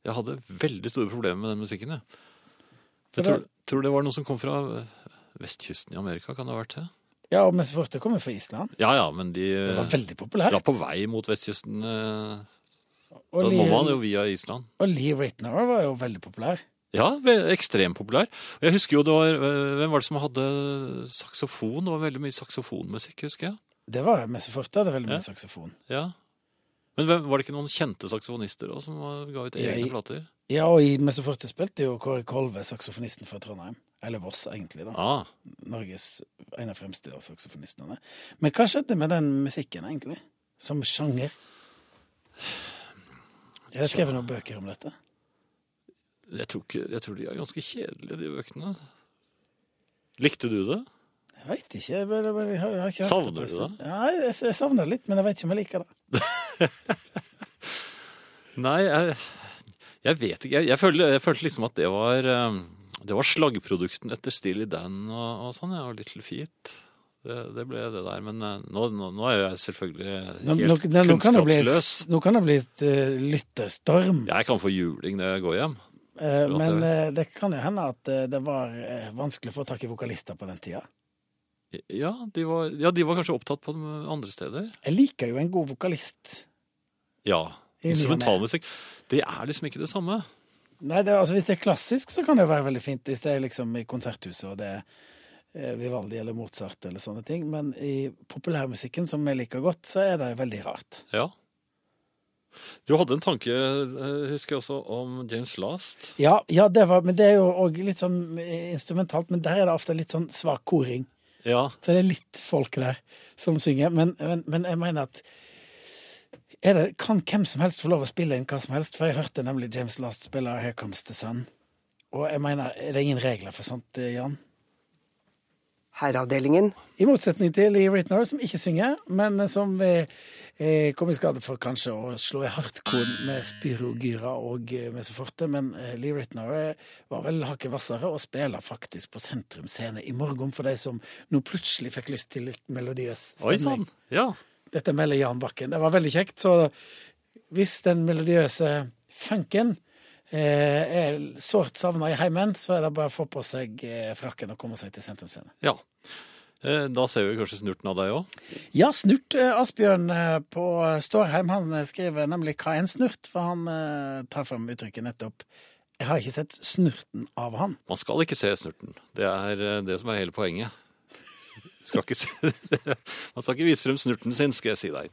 Speaker 1: Jeg hadde veldig store problemer med den musikken, jeg. Jeg tror, tror det var noe som kom fra eh, vestkysten i Amerika, kan det ha vært det?
Speaker 2: Ja, og med så forte kommer fra Island.
Speaker 1: Ja ja, men de
Speaker 2: Det var veldig populært.
Speaker 1: la på vei mot vestkysten. eh,
Speaker 2: Og
Speaker 1: Da må man jo via Island.
Speaker 2: og Lee Ritnour var jo veldig populær.
Speaker 1: Ja, ekstremt populær. Jeg husker jo det var eh, Hvem var det som hadde saksofon? Det var veldig mye saksofonmusikk, husker jeg.
Speaker 2: Det var Messe forte hadde veldig
Speaker 1: Ja.
Speaker 2: mye saksofon.
Speaker 1: Ja. Men hvem, var det ikke noen kjente saksofonister også, som ga ut
Speaker 2: Ja,
Speaker 1: egne
Speaker 2: i-
Speaker 1: plater?
Speaker 2: Ja, og i Messe forte spilte jo Kåre Kolve, saksofonisten fra Trondheim. Eller Voss, egentlig. da.
Speaker 1: Ah,
Speaker 2: Norges en av fremste av saksofonistene. Men hva skjedde med den musikken, egentlig? Som sjanger? Er det skrevet noen bøker om dette?
Speaker 1: jeg, tror ikke, jeg tror de er ganske kjedelige, de bøkene. Likte du det?
Speaker 2: Jeg veit ikke. Jeg, bare, jeg har, jeg har ikke
Speaker 1: Savner
Speaker 2: på
Speaker 1: du det?
Speaker 2: Ja, jeg, jeg savner det litt, men jeg veit ikke om jeg liker det. [laughs]
Speaker 1: Nei, jeg, vet ikke. Jeg, følte, følte liksom at det var eh, Det var slaggprodukten etter Steely Dan og, og sånn, ja, og Little Feet. Det, det ble det der. Men eh, nå, nå, nå er jeg selvfølgelig helt
Speaker 2: nå, nå, kan
Speaker 1: kunnskapsløs.
Speaker 2: nå kan det bli et uh, lyttestorm.
Speaker 1: Jeg kan få juling når jeg går hjem. Uh,
Speaker 2: men
Speaker 1: det.
Speaker 2: eh, det kan jo hende at det var vanskelig å få tak i vokalister på den tida.
Speaker 1: Ja, de var, ja, de var kanskje opptatt på andre steder.
Speaker 2: Jeg liker jo en god vokalist.
Speaker 1: Ja. Instrumentalmusikk. Det er liksom ikke det samme.
Speaker 2: Nei, det, altså Hvis det er klassisk, så kan det være veldig fint. Hvis det er liksom i konserthuset og det er eh, Vivaldi eller Mozart eller sånne ting. Men i populærmusikken, som jeg liker godt, så er det veldig rart.
Speaker 1: Ja. Du hadde en tanke, eh, husker jeg også, om James Last.
Speaker 2: Ja, ja det var, men det er jo òg litt sånn eh, instrumentalt. Men der er det ofte litt sånn svak koring.
Speaker 1: Ja,
Speaker 2: Så det er litt folk der som synger. Men, men, men jeg mener at det, Kan hvem som helst få lov å spille inn hva som helst? For jeg hørte nemlig James Last spille Here Comes the Sun. Og jeg mener, er det ingen regler for sånt, eh, Jan?
Speaker 3: Herreavdelingen.
Speaker 2: I motsetning til Lee Ritner, som ikke synger, men som eh, eh, kom i skade for kanskje å slå i hardkorn med Spyro Gyra og eh, med så forte. Men eh, Lee Ritnour eh, var vel hakket hvassere og spiller faktisk på Sentrum Scene i morgen for de som nå plutselig fikk lyst til litt melodiøs
Speaker 1: oi
Speaker 2: sånn.
Speaker 1: sann. Ja.
Speaker 2: Dette melder Jan Bakken. Det var veldig kjekt. Så hvis den melodiøse funken eh, er sårt savna i heimen, så er det bare å få på seg eh, frakken og komme seg til Sentrum Scene.
Speaker 1: ja. Eh, Da ser vi kanskje snurten av deg òg.
Speaker 2: Ja, snurt. Asbjørn på Stårheim han skriver nemlig 'hva er en snurt', for han tar frem uttrykket nettopp. Jeg har ikke sett snurten av han.
Speaker 1: Man skal ikke se snurten. Det er det som er hele poenget. Skal ikke [laughs] man skal ikke vise frem snurten sin, skal jeg si deg.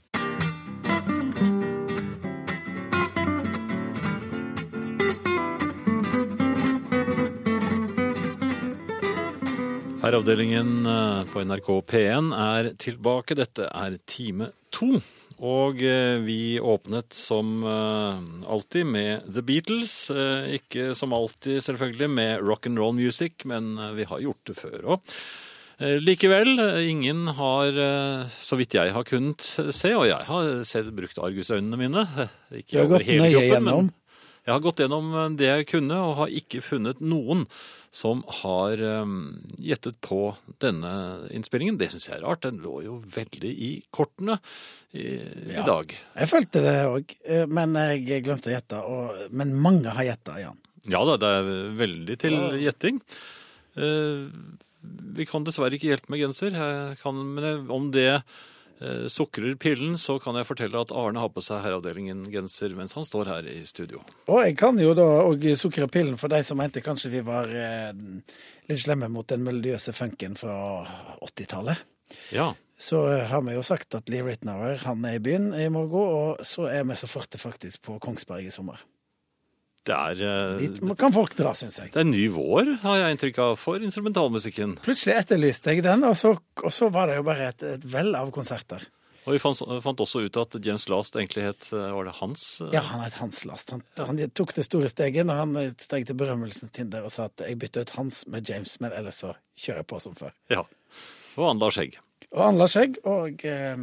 Speaker 1: Herreavdelingen eh, på NRK P1 er tilbake. Dette er time to. Og eh, vi åpnet som eh, alltid med The Beatles. Ikke som alltid selvfølgelig med rock and roll music, men vi har gjort det før òg. Likevel, eh, ingen har, eh, så vidt jeg har kunnet se, og jeg har selv brukt argusøynene mine eh, Ikke over hele kroppen. Men jeg har gått gjennom eh, det jeg kunne, og har ikke funnet noen som har eh, gjettet på denne innspillingen. Det syns jeg er rart. Den lå jo veldig i kortene i,
Speaker 2: Ja.
Speaker 1: i dag.
Speaker 2: Jeg følte det òg, men jeg glemte å gjette. Men mange har gjetta, Jan.
Speaker 1: Ja da, det er veldig til
Speaker 2: Ja.
Speaker 1: gjetting. Eh, vi kan dessverre ikke hjelpe med genser, jeg kan, men om det eh, sukrer pillen, så kan jeg fortelle at Arne har på seg Herreavdelingen-genser mens han står her i studio.
Speaker 2: Og jeg kan jo da òg sukre pillen for de som mente kanskje vi var eh, litt slemme mot den melodiøse funken fra 80-tallet.
Speaker 1: Ja,
Speaker 2: Så eh, har vi jo sagt at Lee Ritnour han er i byen i morgen, og så er vi så forte faktisk på Kongsberg i sommer.
Speaker 1: Det er, eh,
Speaker 2: Dit kan folk dra, syns jeg.
Speaker 1: det er ny vår, har jeg inntrykk av, for instrumentalmusikken.
Speaker 2: Plutselig etterlyste jeg den, og så, og så var det jo bare et, et vell av konserter.
Speaker 1: Og vi fant, fant også ut at James Last egentlig het eh, Var det hans? eh,
Speaker 2: Ja, han het Hans Last. Han, han tok det store steget når han steg til berømmelsens tinder og sa at jeg bytter ut Hans med James, men ellers så kjører jeg på som før.
Speaker 1: ja. Og han la skjegg.
Speaker 2: Og han la skjegg, og eh,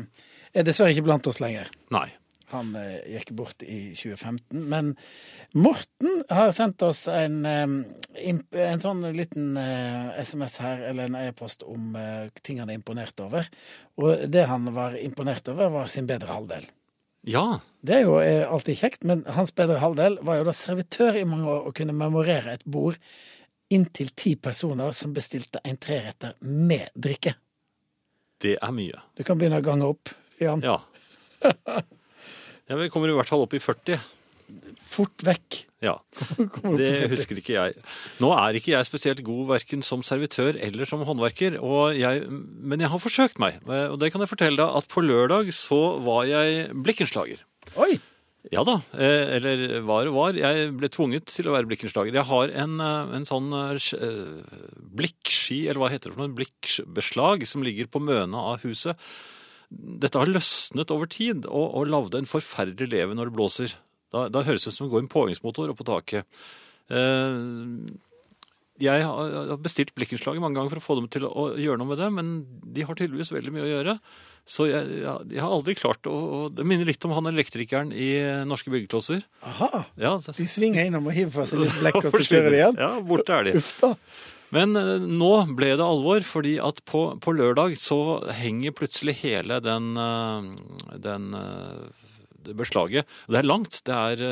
Speaker 2: er dessverre ikke blant oss lenger.
Speaker 1: Nei.
Speaker 2: Han eh, gikk bort i 2015. Men Morten har sendt oss en, eh, en sånn liten eh, SMS her, eller en e-post om eh, ting han er imponert over. Og det han var imponert over, var sin bedre halvdel.
Speaker 1: Ja.
Speaker 2: Det er jo eh, alltid kjekt, men hans bedre halvdel var jo da servitør i mange år og kunne memorere et bord inntil ti personer som bestilte en treretter med drikke.
Speaker 1: Det er mye.
Speaker 2: Du kan begynne å gange opp, Jan.
Speaker 1: Ja. [laughs] ja vi kommer i hvert fall opp i 40.
Speaker 2: Fort vekk.
Speaker 1: Ja. [laughs] Det husker ikke jeg. Nå er ikke jeg spesielt god verken som servitør eller som håndverker, og jeg, men jeg har forsøkt meg. Og det kan jeg fortelle deg at på lørdag så var jeg blikkenslager.
Speaker 2: Oi!
Speaker 1: Ja da, eh, eller var og var. Jeg ble tvunget til å være blikkenslager. Jeg har en, eh, en sånn eh, sk- blikkski, eller hva heter det for noe, blikkbeslag som ligger på møna av huset. Dette har løsnet over tid og, og lagde en forferdelig leve når det blåser. Da, da høres det ut som det går en påhengsmotor oppå taket. Eh, jeg har bestilt blikkenslaget mange ganger for å få dem til å gjøre noe med det, men de har tydeligvis veldig mye å gjøre. Så jeg, jeg, jeg har aldri klart å Det minner litt om han elektrikeren i Norske byggeklosser.
Speaker 2: Aha!
Speaker 1: Ja,
Speaker 2: De svinger innom og hiver fra seg litt [laughs] blekk, og så kjører de igjen.
Speaker 1: Ja, borte er de.
Speaker 2: Uff da.
Speaker 1: Men eh, nå ble det alvor, fordi at på, på lørdag så henger plutselig hele den, eh, den eh, det beslaget. Det er langt. Det er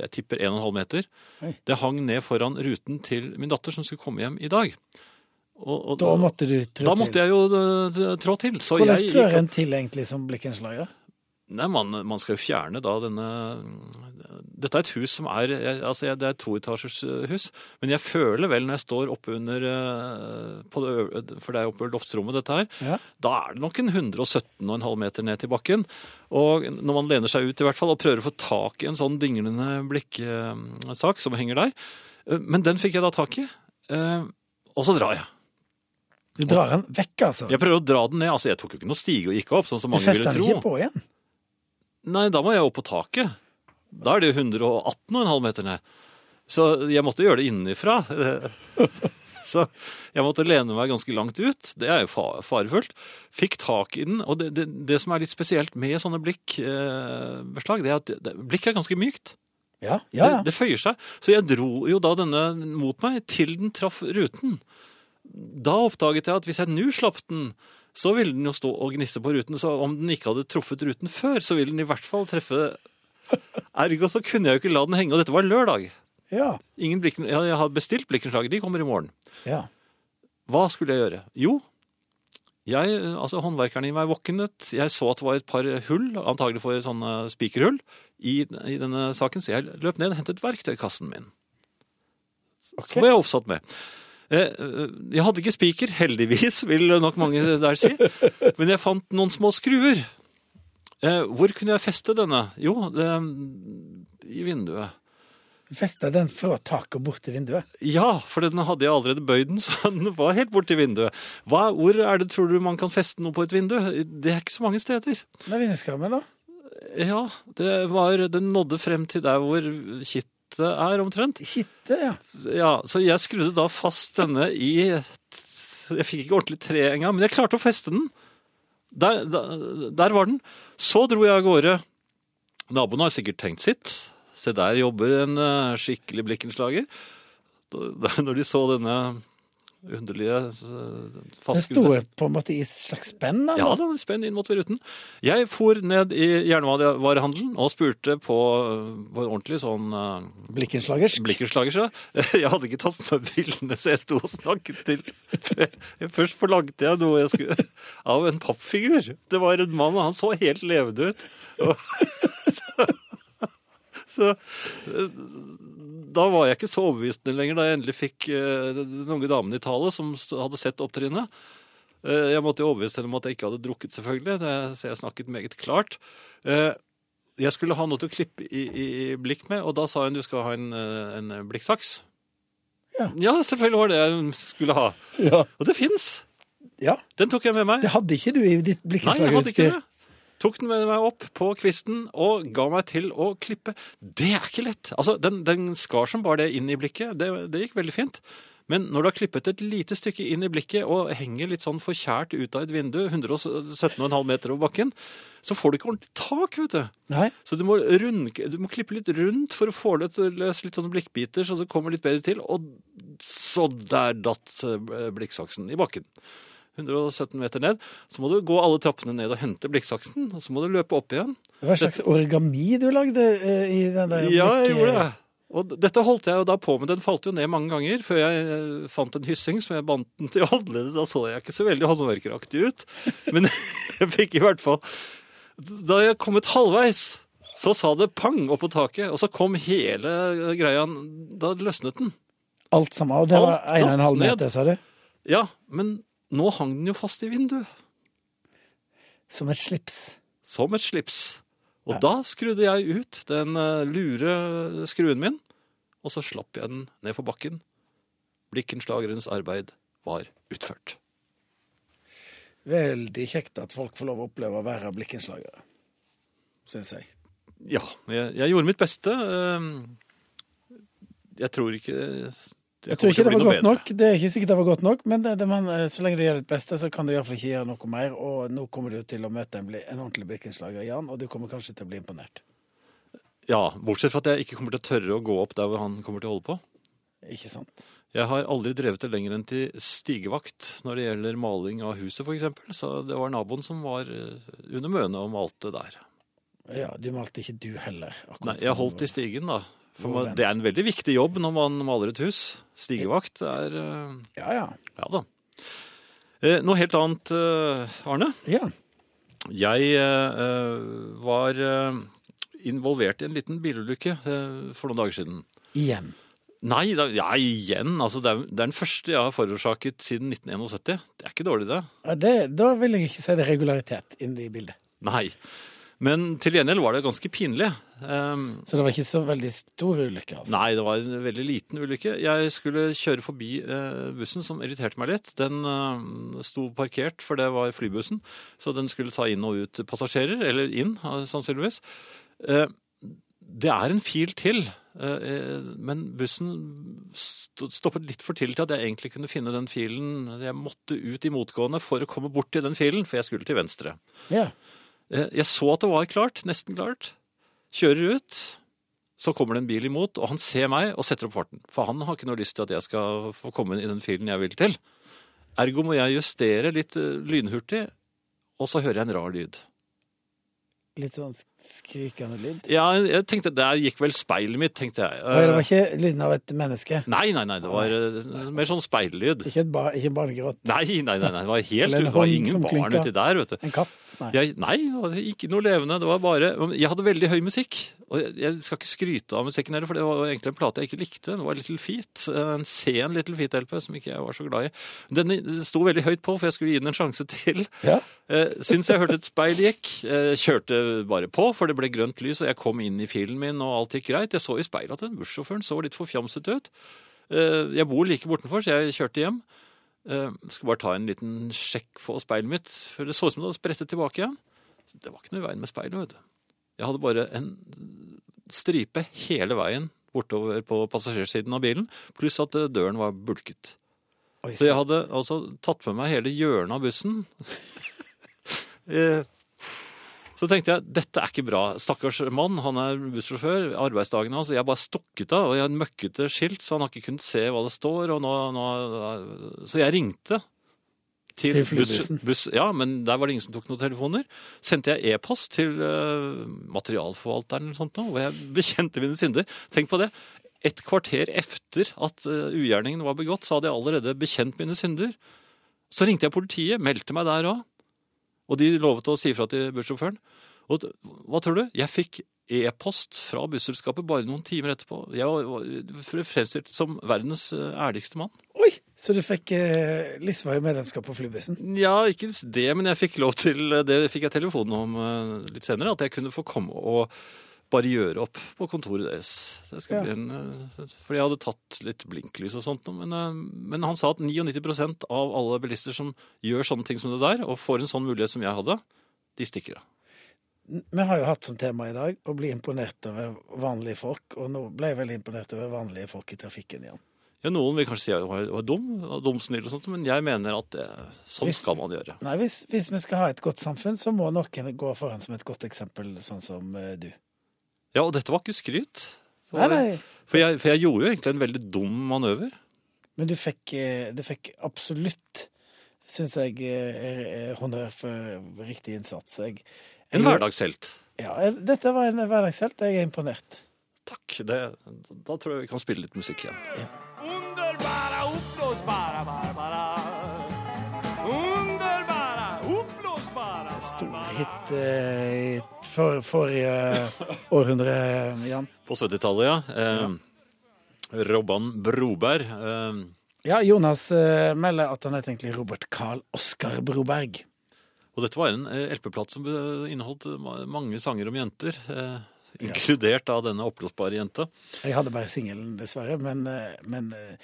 Speaker 1: jeg tipper 1,5 meter.
Speaker 2: Hei.
Speaker 1: Det hang ned foran ruten til min datter som skulle komme hjem i dag. Og, og,
Speaker 2: Da måtte du trå til?
Speaker 1: da måtte jeg jo trå til. Så
Speaker 2: Hvordan trør en til egentlig som blikkenslager?
Speaker 1: Nei, man, man skal jo fjerne da denne Dette er et hus som er Altså, det er et toetasjers eh, hus. Men jeg føler vel når jeg står oppe under eh, på det, For det er oppe i loftsrommet, dette her.
Speaker 2: Ja.
Speaker 1: Da er det nok en 117,5 meter ned til bakken. Og når man lener seg ut i hvert fall og prøver å få tak i en sånn dinglende blikksak som henger der eh, Men den fikk jeg da tak i. eh, Og så drar jeg.
Speaker 2: Du drar den vekk, altså?
Speaker 1: Jeg prøver å dra den ned. Altså, Jeg tok jo ikke noe stige og gikk opp, sånn som mange ville tro.
Speaker 2: Du fester den ikke på igjen?
Speaker 1: Nei, da må jeg opp på taket. Da er det 118,5 meter ned. Så jeg måtte gjøre det innenfra. [laughs] Så jeg måtte lene meg ganske langt ut. Det er jo farefullt. Fikk tak i den. Og det, det, det som er litt spesielt med sånne blikkbeslag, det er at det, blikk er ganske mykt.
Speaker 2: Ja, ja. ja.
Speaker 1: Det, det føyer seg. Så jeg dro jo da denne mot meg til den traff ruten. Da oppdaget jeg at hvis jeg nå slapp den, så ville den jo stå og gnisse på ruten. Så om den ikke hadde truffet ruten før, så ville den i hvert fall treffe Ergo så kunne jeg jo ikke la den henge. Og dette var lørdag.
Speaker 2: ja.
Speaker 1: Ingen blikken, jeg har bestilt blikkenslager. De kommer i morgen.
Speaker 2: ja.
Speaker 1: Hva skulle jeg gjøre? Jo, jeg, altså håndverkeren i meg våknet. Jeg så at det var et par hull, antagelig for sånne spikerhull, i, i denne saken, så jeg løp ned og hentet verktøykassen min. Okay. Som jeg oppsatt med. Eh, eh, Jeg hadde ikke spiker, heldigvis, vil nok mange der si. [laughs] Men jeg fant noen små skruer. Eh, Hvor kunne jeg feste denne? Jo, det, i vinduet.
Speaker 2: Festa den fra taket bort til vinduet?
Speaker 1: Ja, for den hadde jeg allerede bøyd den, [laughs] så den var helt borti vinduet. Hva, hvor er det, tror du, man kan feste noe på et vindu? Det er ikke så mange steder.
Speaker 2: Med vinduskarmen, da?
Speaker 1: Ja, det var, den nådde frem til der hvor kittet er omtrent.
Speaker 2: Kittet, ja.
Speaker 1: Ja, så jeg skrudde da fast denne i Jeg fikk ikke ordentlig tre engang, men jeg klarte å feste den. Der, der, der var den. Så dro jeg av gårde. Naboen har sikkert tenkt sitt. Se, der jobber en eh, skikkelig blikkenslager. Da, når de så denne underlige uh,
Speaker 2: Den sto på en måte i et slags spenn? eller?
Speaker 1: ja, det var spenn inn mot ruten. Jeg for ned i jernvarehandelen og spurte på, på en ordentlig sånn
Speaker 2: Blikkenslagersk?
Speaker 1: Blikkenslagersk, ja. [laughs] Jeg hadde ikke tatt med brillene, så jeg sto og snakket til [laughs] Først forlangte jeg noe jeg skulle av en pappfigur. Det var en mann, og han så helt levende ut. Og, [laughs] så, så eh, da var jeg ikke så overbevisende lenger, da jeg endelig fikk eh, den unge damen i tale som hadde sett opptrinnet. Eh, Jeg måtte jo overbevise henne om at jeg ikke hadde drukket, selvfølgelig. Det, så jeg snakket meget klart. Eh, jeg skulle ha noe til å klippe i, i blikk med, og da sa hun du skal ha en, en blikksaks.
Speaker 2: Ja.
Speaker 1: ja, selvfølgelig var det jeg skulle ha.
Speaker 2: Ja.
Speaker 1: Og det fins.
Speaker 2: ja.
Speaker 1: Den tok jeg med meg.
Speaker 2: Det hadde ikke du i ditt
Speaker 1: Nei, jeg hadde ikke det. Tok den med meg opp på kvisten og ga meg til å klippe. Det er ikke lett. Altså, Den, den skar som bare det inn i blikket. Det, det gikk veldig fint. Men når du har klippet et lite stykke inn i blikket og henger litt sånn forkjært ut av et vindu, 117,5 meter over bakken, så får du ikke ordentlig tak, vet du.
Speaker 2: Nei.
Speaker 1: Så du må, rund, du må klippe litt rundt for å få løs litt sånne blikkbiter, så det kommer litt bedre til. Og så der datt eh, blikksaksen i bakken. 117 meter ned. Så må du gå alle trappene ned og hente blikksaksen, og så må du løpe opp igjen.
Speaker 2: Det var en slags origami du lagde eh, i den der
Speaker 1: Ja, jeg gjorde det. Og dette holdt jeg jo da på med. Den falt jo ned mange ganger før jeg eh, fant en hyssing som jeg bandt den til håndleddet. Da så jeg ikke så veldig håndverkeraktig ut. Men [laughs] jeg fikk i hvert fall Da jeg kom ut halvveis, så sa det pang opp på taket, og så kom hele greia Da løsnet den.
Speaker 2: Alt sammen. Og det var 1,5 meter, sa du?
Speaker 1: Ja, men nå hang den jo fast i vinduet.
Speaker 2: Som et slips.
Speaker 1: Som et slips. Og da skrudde jeg ut den eh, lure skruen min, og så slapp jeg den ned på bakken. Blikkenslagerens arbeid var utført.
Speaker 2: Veldig kjekt at folk får lov å oppleve å være blikkenslagere, syns jeg.
Speaker 1: Ja, jeg, jeg gjorde mitt beste. Eh, Jeg tror ikke
Speaker 2: Jeg tror ikke det var godt nok, det er ikke sikkert det var godt nok, men det, det man, eh, så lenge du gjør ditt beste, så kan du iallfall ikke gjøre noe mer. Og nå kommer du til å møte en, en ordentlig blikkenslager, Jan, og du kommer kanskje til å bli imponert.
Speaker 1: Ja, Bortsett fra at jeg ikke kommer til å tørre å gå opp der hvor han kommer til å holde på.
Speaker 2: Ikke sant?
Speaker 1: Jeg har aldri drevet det lenger enn til stigevakt når det gjelder maling av huset, f.eks. Så det var naboen som var eh, under mønet og malte der.
Speaker 2: Ja, du malte ikke du heller.
Speaker 1: Nei, jeg holdt i stigen, da. For det er en veldig viktig jobb når man maler et hus. Stigevakt er eh,
Speaker 2: Ja, ja.
Speaker 1: Ja da. Eh, Noe helt annet, eh, Arne.
Speaker 2: Ja.
Speaker 1: Jeg var involvert i en liten bilulykke for noen dager siden.
Speaker 2: Igjen.
Speaker 1: Nei, da, ja, igjen. Altså, det, er, det er den første jeg har forårsaket siden 1971. Det er ikke dårlig, det.
Speaker 2: Ja, det, da vil jeg ikke si det er regularitet inne i bildet.
Speaker 1: Nei. Men til gjengjeld var det ganske pinlig. Um,
Speaker 2: Så det var ikke så veldig stor ulykke, altså.
Speaker 1: Nei, det var en veldig liten ulykke. Jeg skulle kjøre forbi uh, bussen, som irriterte meg litt. Den uh, sto parkert, for det var flybussen. Så den skulle ta inn og ut passasjerer, eller inn, eh, sannsynligvis. Uh, det er en fil til, men bussen stoppet litt for tidlig til at jeg egentlig kunne finne den filen. Jeg måtte ut i motgående for å komme bort til den filen, for jeg skulle til venstre.
Speaker 2: Ja.
Speaker 1: Eh, Jeg så at det var klart, nesten klart. Kjører ut, så kommer det en bil imot, og han ser meg og setter opp farten. For han har ikke noe lyst til at jeg skal få komme inn i den filen jeg vil til. Ergo må jeg justere litt eh, lynhurtig, og så hører jeg en rar lyd.
Speaker 2: Litt sånn skrikende lyd.
Speaker 1: Ja, jeg tenkte, Der gikk vel speilet mitt, tenkte jeg.
Speaker 2: Og det var ikke lyden av et menneske.
Speaker 1: Nei, nei, nei, det var eh, mer sånn speillyd.
Speaker 2: Ikke, en bar, ikke barnegråt.
Speaker 1: Nei, nei, nei, nei, det var helt det var ingen barn uti der, vet du.
Speaker 2: En katt? Nei.
Speaker 1: Jeg, nei, det var ikke noe levende. Det var bare Jeg hadde veldig høy musikk. Og jeg, jeg skal ikke skryte av musikken heller, for det var egentlig en plate jeg ikke likte. Det var Little Feet. En sen Little Feet-LP som ikke jeg var så glad i. Den sto veldig høyt på, for jeg skulle gi den en sjanse til.
Speaker 2: Ja.
Speaker 1: Eh, syns jeg hørte et speil gikk. Eh, kjørte bare på, for det ble grønt lys, og jeg kom inn i filen min, og alt gikk greit. Jeg så i speilet at den bussjåføren så litt forfjamset ut. Eh, jeg bor like bortenfor, så jeg kjørte hjem. Jeg skal bare ta en liten sjekk på speilet mitt, for det så ut som det hadde sprettet tilbake igjen. Så Det var ikke noe i veien med speilet, vet du. Jeg hadde bare en stripe hele veien bortover på passasjersiden av bilen, pluss at eh, døren var bulket.
Speaker 2: Oi,
Speaker 1: Så jeg hadde altså tatt med meg hele hjørnet av bussen. [laughs] Eh, Så tenkte jeg, dette er ikke bra. Stakkars mann, han er bussjåfør. Arbeidsdagene hans. Jeg bare stukket av, og jeg har møkkete skilt, så han har ikke kunnet se hva det står. Og nå, nå, så jeg ringte til,
Speaker 2: Til
Speaker 1: buss, buss. Ja, men der var det ingen som tok noen telefoner. Sendte jeg e-post til uh, materialforvalteren eller sånt, hvor jeg [laughs] bekjente mine synder. Tenk på det. Et kvarter efter at uh, ugjerningen var begått, så hadde jeg allerede bekjent mine synder. Så ringte jeg politiet, meldte meg der òg. Og de lovet å si fra til bussjåføren. Og hva tror du? Jeg fikk e-post fra busselskapet bare noen timer etterpå. Jeg var fremstilt som verdens eh, ærligste mann.
Speaker 2: Oi, Så du fikk eh, Lisvei medlemskap på flybussen?
Speaker 1: Ja, ikke det, men jeg fikk lov til Det fikk jeg telefonen om eh, litt senere, at jeg kunne få komme og bare gjøre opp på kontoret deres.
Speaker 2: Ja.
Speaker 1: bli en, eh, fordi jeg hadde tatt litt blinklys og sånt. Men, eh, men han sa at 99% av alle bilister som gjør sånne ting som det der, og får en sånn mulighet som jeg hadde, de stikker av.
Speaker 2: Vi har jo hatt som tema i dag å bli imponert over vanlige folk, og nå ble jeg veldig imponert over vanlige folk i trafikken igjen.
Speaker 1: Ja, Noen vil kanskje si at jeg var, var dum, dumsnill og sånt, men jeg mener at det, sånn
Speaker 2: Hvis-
Speaker 1: skal man gjøre.
Speaker 2: Nei, hvis, hvis vi skal ha et godt samfunn, så må noen gå foran som et godt eksempel, sånn som eh, du.
Speaker 1: Ja, og dette var ikke skryt. Var,
Speaker 2: Nei, nei,
Speaker 1: For, jeg, for jeg gjorde jo egentlig en veldig dum manøver.
Speaker 2: men du fikk, eh, du fikk absolutt, syns jeg, eh, eh, honnør for riktig innsats. Jeg,
Speaker 1: En hverdagshelt.
Speaker 2: Ja, dette var en hverdagshelt. Jeg er imponert.
Speaker 1: Takk. Det, da tror jeg vi kan spille litt musikk igjen.
Speaker 3: Ja.
Speaker 2: Stor hit eh, for, forrige århundre, Jan.
Speaker 1: På 70-tallet, ja. Eh, Robban Broberg. Eh,
Speaker 2: Ja, Jonas eh, melder at han heter egentlig Robert Carl Oskar Broberg.
Speaker 1: og dette var en eh, LP-plate som eh, inneholdt mange sanger om jenter. Eh, inkludert av denne oppblåsbare jenta.
Speaker 2: Jeg hadde bare singelen, dessverre, men, eh, men eh,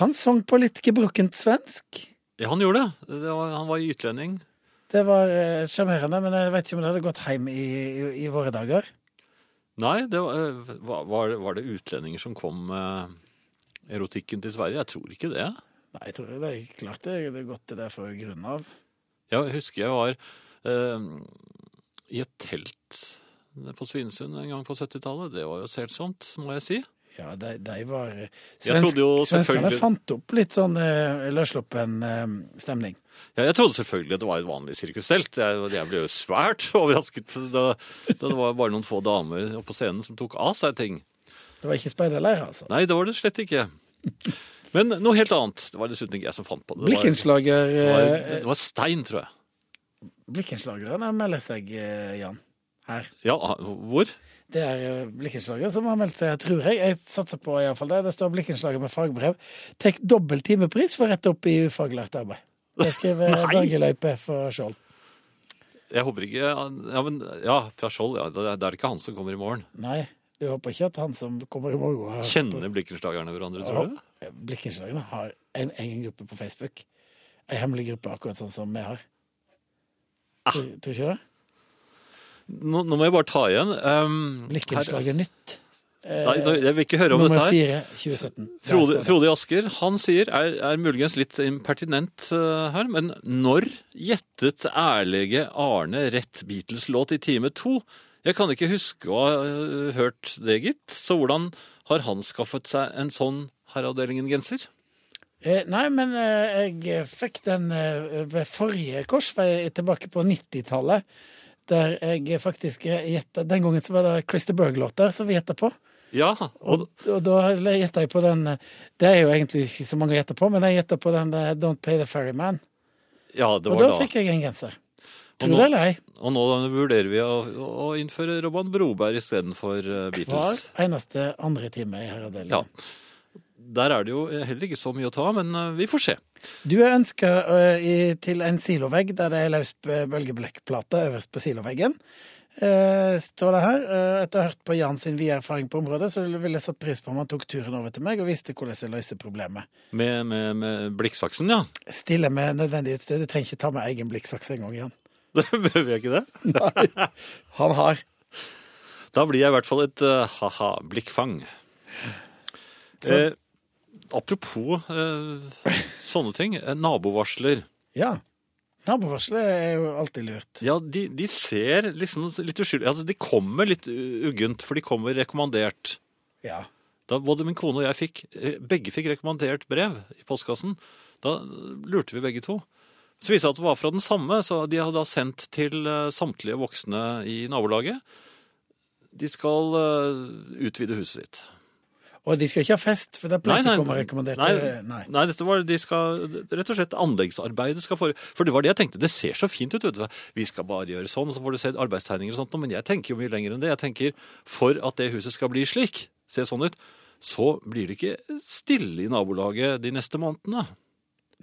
Speaker 2: han sang på litt gebrokkent svensk.
Speaker 1: Ja, han gjorde det. det var, han var utlending.
Speaker 2: Det var eh, sjarmerende, men jeg vet ikke om det hadde gått hjem i, i, i våre dager.
Speaker 1: Nei, det var, eh, var, var det- utlendinger som kom med erotikken til Sverige? Jeg tror ikke det.
Speaker 2: Nei, jeg tror det er klart det er gått til det for grunn av.
Speaker 1: Jeg husker jeg var eh, i et telt på Svinesund en gang på 70-tallet. Det var jo selsomt, må jeg si.
Speaker 2: Ja, de, de var eh,
Speaker 1: jo
Speaker 2: Svenskene
Speaker 1: selvfølgelig-
Speaker 2: fant opp litt sånn eh, løssluppen eh, stemning.
Speaker 1: Ja, jeg trodde selvfølgelig at det var et vanlig sirkustelt. Jeg, jeg ble jo svært [laughs] overrasket da, da det var bare noen få damer på scenen som tok av seg ting.
Speaker 2: Det var ikke speiderleir, altså.
Speaker 1: Nei, det var det slett ikke. Men noe helt annet. Det var dessuten ikke jeg som fant på det. Det var,
Speaker 2: Blikkenslager
Speaker 1: det var,
Speaker 2: eh,
Speaker 1: det var stein, tror jeg.
Speaker 2: Blikkenslagerne melder seg, eh, Jan. Her.
Speaker 1: Ja, hvor?
Speaker 2: Det er eh, blikkenslager som har meldt seg, tror jeg. Jeg satser på iallfall det. Det står blikkenslager med fagbrev. Tek dobbel timepris for rett opp i ufaglært arbeid. Skriver
Speaker 1: Nei.
Speaker 2: Bergeløype for Skjold.
Speaker 1: Jeg håper ikke Ja, men, ja fra Skjold. Ja, det er det ikke han som kommer i morgen.
Speaker 2: Nei, du håper ikke at han som kommer i morgen har
Speaker 1: Kjenner blikkenslagerne hverandre, tror du?
Speaker 2: Ja, Blikkenslagerne har en egen gruppe på Facebook. En hemmelig gruppe, akkurat sånn som vi har.
Speaker 1: Ah.
Speaker 2: Tror, du ikke det?
Speaker 1: Nå, nå må jeg bare ta igjen. Um, her-
Speaker 2: Nytt.
Speaker 1: Nei, jeg vil ikke høre om dette her.
Speaker 2: 4, 2017.
Speaker 1: Frode. Frode Asker han sier, er, er muligens litt impertinent eh, her, men når gjettet ærlige Arne rett Beatles-låt i time to? Jeg kan ikke huske å ha eh, hørt det, gitt. Så hvordan har han skaffet seg en sånn Herreavdelingen-genser?
Speaker 2: Eh, nei, men eh, jeg fikk den eh, ved forrige korsvei tilbake på 90-tallet. Der jeg faktisk gjetta Den gangen så var det Christer Berg-låter som vi gjetta på.
Speaker 1: Ja, og,
Speaker 2: Og, og da gjetta jeg på den eh, Det er jo egentlig ikke så mange å gjette på, men jeg gjetta på den eh, Don't Pay the Ferryman.
Speaker 1: ja, det
Speaker 2: Og
Speaker 1: var
Speaker 2: da
Speaker 1: da.
Speaker 2: fikk jeg en genser. Tror det eller ei.
Speaker 1: Og nå vurderer vi å, å innføre Robban Broberg istedenfor
Speaker 2: Hver
Speaker 1: Beatles.
Speaker 2: eneste andre time i Herredelen.
Speaker 1: Ja. Der er det jo heller ikke så mye å ta, men eh, vi får se.
Speaker 2: Du er ønska til en silovegg der det er løs bølgeblekkplate øverst på siloveggen. Eh, står det her. Eh, etter å ha hørt på Jan sin vide erfaring på området, så ville jeg satt pris på om han tok turen over til meg og visste hvordan jeg løser problemet.
Speaker 1: Med, med, med blikksaksen, ja.
Speaker 2: Stille med nødvendig utstyr. Du trenger ikke ta med egen blikksaks engang, Jan. [laughs]
Speaker 1: Behøver jeg ikke det? [laughs]
Speaker 2: Nei, han har.
Speaker 1: Da blir jeg i hvert fall et uh, ha-ha-blikkfang. Eh, apropos eh, sånne ting. eh, nabovarsler.
Speaker 2: Ja. Nabovarsler er jo alltid lurt.
Speaker 1: Ja, de, de ser liksom litt uskyldig Altså, de kommer litt uggent, for de kommer rekommandert.
Speaker 2: Ja.
Speaker 1: Da både min kone og jeg fikk eh, Begge fikk rekommandert brev i postkassen. Da lurte vi begge to. Så viste det at det var fra den samme, så de hadde da sendt til eh, samtlige voksne i nabolaget. De skal eh, utvide huset sitt.
Speaker 2: Og de skal ikke ha fest, for det pleier ikke å komme rekommandert.
Speaker 1: nei,
Speaker 2: Nei.
Speaker 1: nei, dette var, de skal, rett og slett anleggsarbeidet skal for For det var det jeg tenkte, det ser så fint ut, vet du. Vi skal bare gjøre sånn, og så får du se arbeidstegninger og sånt, men jeg tenker jo mye lenger enn det. Jeg tenker, for at det huset skal bli slik, se sånn ut, så blir det ikke stille i nabolaget de neste månedene.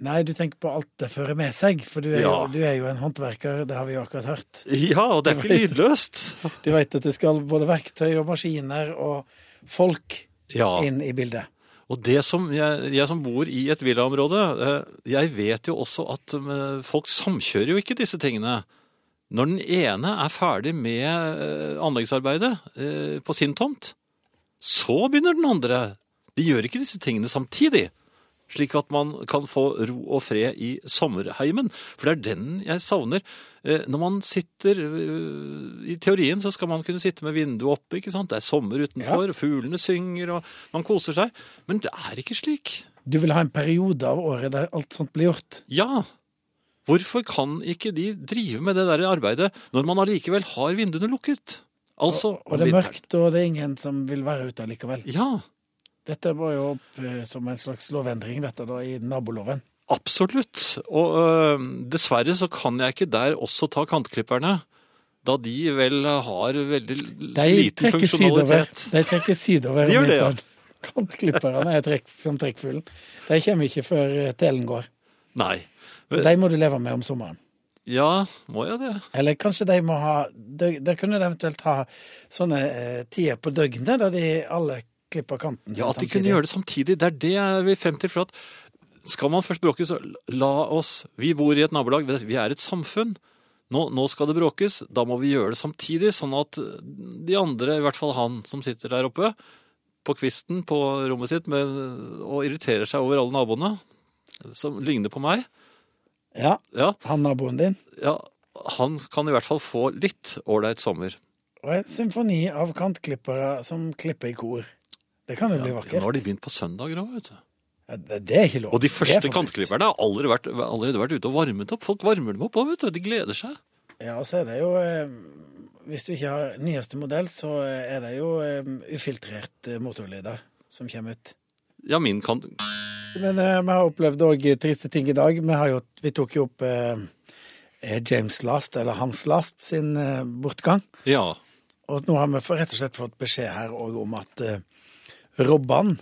Speaker 2: Nei, du tenker på alt det fører med seg, for du er,
Speaker 1: Ja.
Speaker 2: jo, du er jo en håndverker, det har vi jo akkurat hørt.
Speaker 1: Ja, og det er ikke lydløst. [laughs]
Speaker 2: Du vet at det skal både verktøy og maskiner og folk
Speaker 1: Ja,
Speaker 2: inn i bildet.
Speaker 1: og det som jeg, jeg som bor i et villaområde, eh, jeg vet jo også at eh, folk samkjører jo ikke disse tingene. Når den ene er ferdig med eh, anleggsarbeidet på sin tomt, så begynner den andre. De gjør ikke disse tingene samtidig. Slik at man kan få ro og fred i sommerheimen. For det er den jeg savner. Eh, Når man sitter eh, I teorien så skal man kunne sitte med vinduet oppe. ikke sant? Det er sommer utenfor, fuglene synger, og man koser seg. Men det er ikke slik.
Speaker 2: Du vil ha en periode av året der alt sånt blir gjort.
Speaker 1: Ja. Hvorfor kan ikke de drive med det der arbeidet når man allikevel har vinduene lukket? Altså,
Speaker 2: Og det er mørkt, og det er ingen som vil være ute allikevel.
Speaker 1: Ja,
Speaker 2: Dette var jo opp eh, som en slags lovendring, dette da, i naboloven.
Speaker 1: absolutt. Og øh, dessverre så kan jeg ikke der også ta kantklipperne. Da de vel har veldig
Speaker 2: De
Speaker 1: liten
Speaker 2: trekker sydover.
Speaker 1: funksjonalitet.
Speaker 2: De trekker sydover. [laughs]
Speaker 1: De gjør det, ja.
Speaker 2: Kantklipperne er trekk, som trekkfuglen. De kommer ikke før eh, telen går.
Speaker 1: Nei.
Speaker 2: Så de må du leve med om sommeren.
Speaker 1: Ja, må jeg det?
Speaker 2: Eller kanskje de må ha De, kunne de eventuelt ha sånne eh, tider på døgnet der de alle klipper kanten.
Speaker 1: Ja, at de kunne gjøre det samtidig. Det er det jeg vil frem til. For at skal man først bråke, så la oss Vi bor i et nabolag, vi er et samfunn. Nå, nå skal det bråkes, da må vi gjøre det samtidig, sånn at de andre, i hvert fall han som sitter der oppe på kvisten på rommet sitt med, og irriterer seg over alle naboene, som ligner på meg,
Speaker 2: Ja,
Speaker 1: ja,
Speaker 2: han naboen din.
Speaker 1: ja, han kan i hvert fall få litt ålreit sommer.
Speaker 2: Og en symfoni av kantklippere som klipper i kor. Det kan jo bli
Speaker 1: Ja,
Speaker 2: vakkert.
Speaker 1: nå har de begynt på søndager òg, vet du.
Speaker 2: Ja, det, det er ikke lov.
Speaker 1: Og de første kantklipperne har allerede vært, allerede vært ute og varmet opp. Folk varmer dem opp òg, vet du. De gleder seg.
Speaker 2: Ja, og så er det jo eh, Hvis du ikke har nyeste modell, så er det jo eh, ufiltrert eh, motorlyder som kommer ut.
Speaker 1: Ja, min kan
Speaker 2: Men eh, vi har opplevd òg triste ting i dag. Vi, har jo, vi tok jo opp eh, James Last, eller Hans Last, sin eh, bortgang.
Speaker 1: Ja.
Speaker 2: Og nå har vi rett og slett fått beskjed her òg om at eh, Robban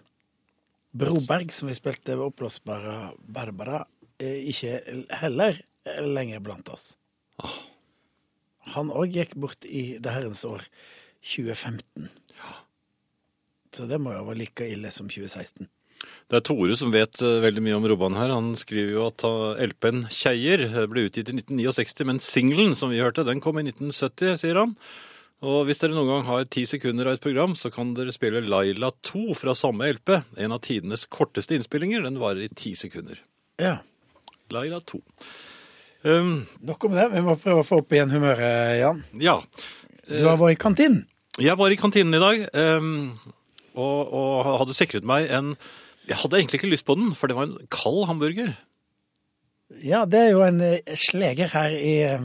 Speaker 2: Broberg, som vi spilte ved oppblåsbare Barbara, er ikke heller er lenger blant oss. Han òg gikk bort i det herrens år 2015. Så det må jo være like ille som 2016.
Speaker 1: Det er Tore som vet eh, veldig mye om Robban her. Han skriver jo at uh, LP-en Kjeier eh, ble utgitt i 1969, men singelen som vi hørte, den kom i 1970, sier han. Og hvis dere noen gang har ti sekunder av et program, så kan dere spille Laila 2 fra samme LP. En av tidenes korteste innspillinger. Den varer i ti sekunder.
Speaker 2: Ja,
Speaker 1: Laila 2. Um,
Speaker 2: Nok om det. Vi må prøve å få opp igjen humøret, Jan.
Speaker 1: ja.
Speaker 2: Du har vært i kantinen.
Speaker 1: Jeg var i kantinen i dag um, og, og hadde sikret meg en Jeg hadde egentlig ikke lyst på den, for det var en kald hamburger.
Speaker 2: Ja, det er jo en eh, sleger her i, eh,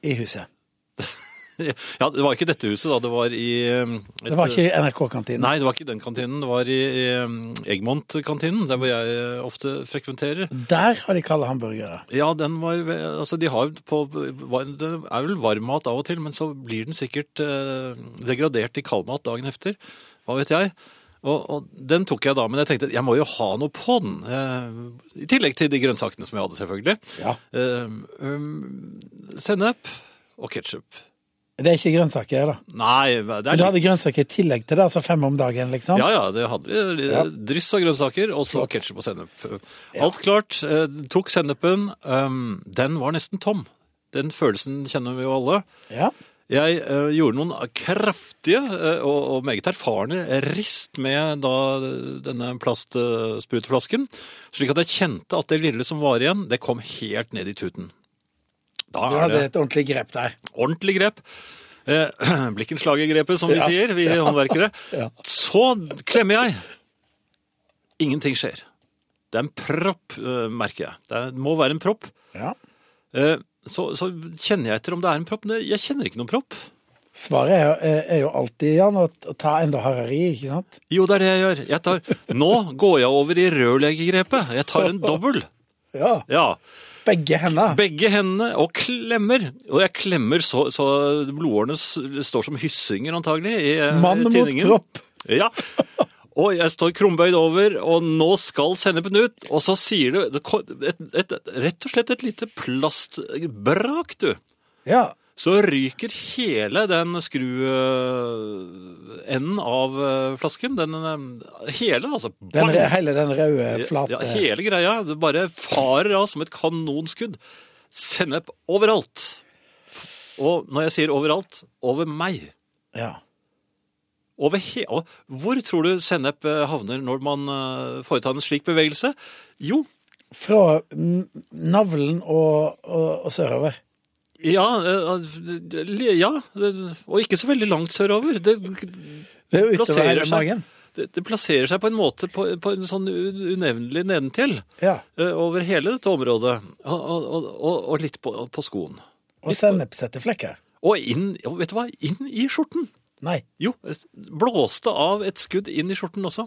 Speaker 2: i huset.
Speaker 1: Ja, Det var ikke dette huset, da. Det var i um, et-
Speaker 2: Det var ikke i NRK-kantinen.
Speaker 1: Nei, det var ikke den kantinen. Det var i, i um, Egmont-kantinen, der hvor jeg eh, ofte frekventerer.
Speaker 2: Der har de kalde hamburgere.
Speaker 1: Ja, den var Altså, de har på Det er vel varmmat av og til, men så blir den sikkert eh, degradert i kaldmat dagen efter. Hva vet jeg. Og, og den tok jeg da, men jeg tenkte jeg må jo ha noe på den. Eh, I tillegg til de grønnsakene som jeg hadde, selvfølgelig.
Speaker 2: Ja.
Speaker 1: Eh, um, sennep og ketsjup.
Speaker 2: Det er ikke grønnsaker, da.
Speaker 1: Nei, det
Speaker 2: Men
Speaker 1: er
Speaker 2: du hadde grønnsaker i tillegg til det, altså fem om dagen, liksom?
Speaker 1: Ja, ja, det hadde vi.
Speaker 2: Ja.
Speaker 1: Dryss av grønnsaker, og så ketsjup og sennep. Alt klart. eh, Tok sennepen. Um, den var nesten tom. Den følelsen kjenner vi jo alle.
Speaker 2: Ja.
Speaker 1: Jeg uh, gjorde noen kraftige uh, og, og meget erfarne rist med da denne plastspruteflasken, slik at jeg kjente at det lille som var igjen, det kom helt ned i tuten. Da
Speaker 2: Du hadde
Speaker 1: det
Speaker 2: et ordentlig grep der.
Speaker 1: ordentlig grep. Eh, [clears throat] Blikkenslagergrepet, som vi
Speaker 2: Ja.
Speaker 1: sier, vi [laughs] håndverkere.
Speaker 2: Ja.
Speaker 1: Så klemmer jeg. Ingenting skjer. Det er en propp, eh, merker jeg. Det må være en propp.
Speaker 2: Ja.
Speaker 1: Eh, Så, så kjenner jeg etter om det er en propp. Jeg kjenner ikke noen propp.
Speaker 2: Svaret er, jo, er jo alltid, Jan, å ta enda hardere i, ikke sant?
Speaker 1: Jo, det er det jeg gjør. Jeg tar, nå går jeg over i rørleggergrepet. Jeg tar en [laughs] dobbel.
Speaker 2: Ja.
Speaker 1: Ja.
Speaker 2: Begge hendene?
Speaker 1: Begge hendene og klemmer. Og jeg klemmer så, så blodårene står som hyssinger antagelig i Mann
Speaker 2: Mann mot kropp.
Speaker 1: Ja. Og jeg står krumbøyd over, og nå skal sennepen ut. Og så sier du et, et, et, rett og slett et lite plastbrak, du.
Speaker 2: Ja.
Speaker 1: Så ryker hele den skruenden av eh, flasken. Den, eh, hele, altså.
Speaker 2: Den, hele den røde, flate
Speaker 1: Ja, hele greia. Det bare farer av som et kanonskudd. Sennep overalt. Og når jeg sier overalt, over meg.
Speaker 2: Ja.
Speaker 1: Over he og hvor tror du sennep eh, havner når man foretar en slik bevegelse? Jo,
Speaker 2: Fra navlen og, og, og sørover.
Speaker 1: Ja, eh, ja Og ikke så veldig langt sørover. Det,
Speaker 2: Det er jo utover hele magen.
Speaker 1: det, det plasserer seg på en måte på, på en sånn unevnelig nedentil.
Speaker 2: Ja.
Speaker 1: eh, Over hele dette området. Og, og, og litt på, på skoen.
Speaker 2: Og sennepsetteflekker.
Speaker 1: Og inn, vet du hva? inn i skjorten.
Speaker 2: Nei.
Speaker 1: Jo, blåste av et skudd inn i skjorten også.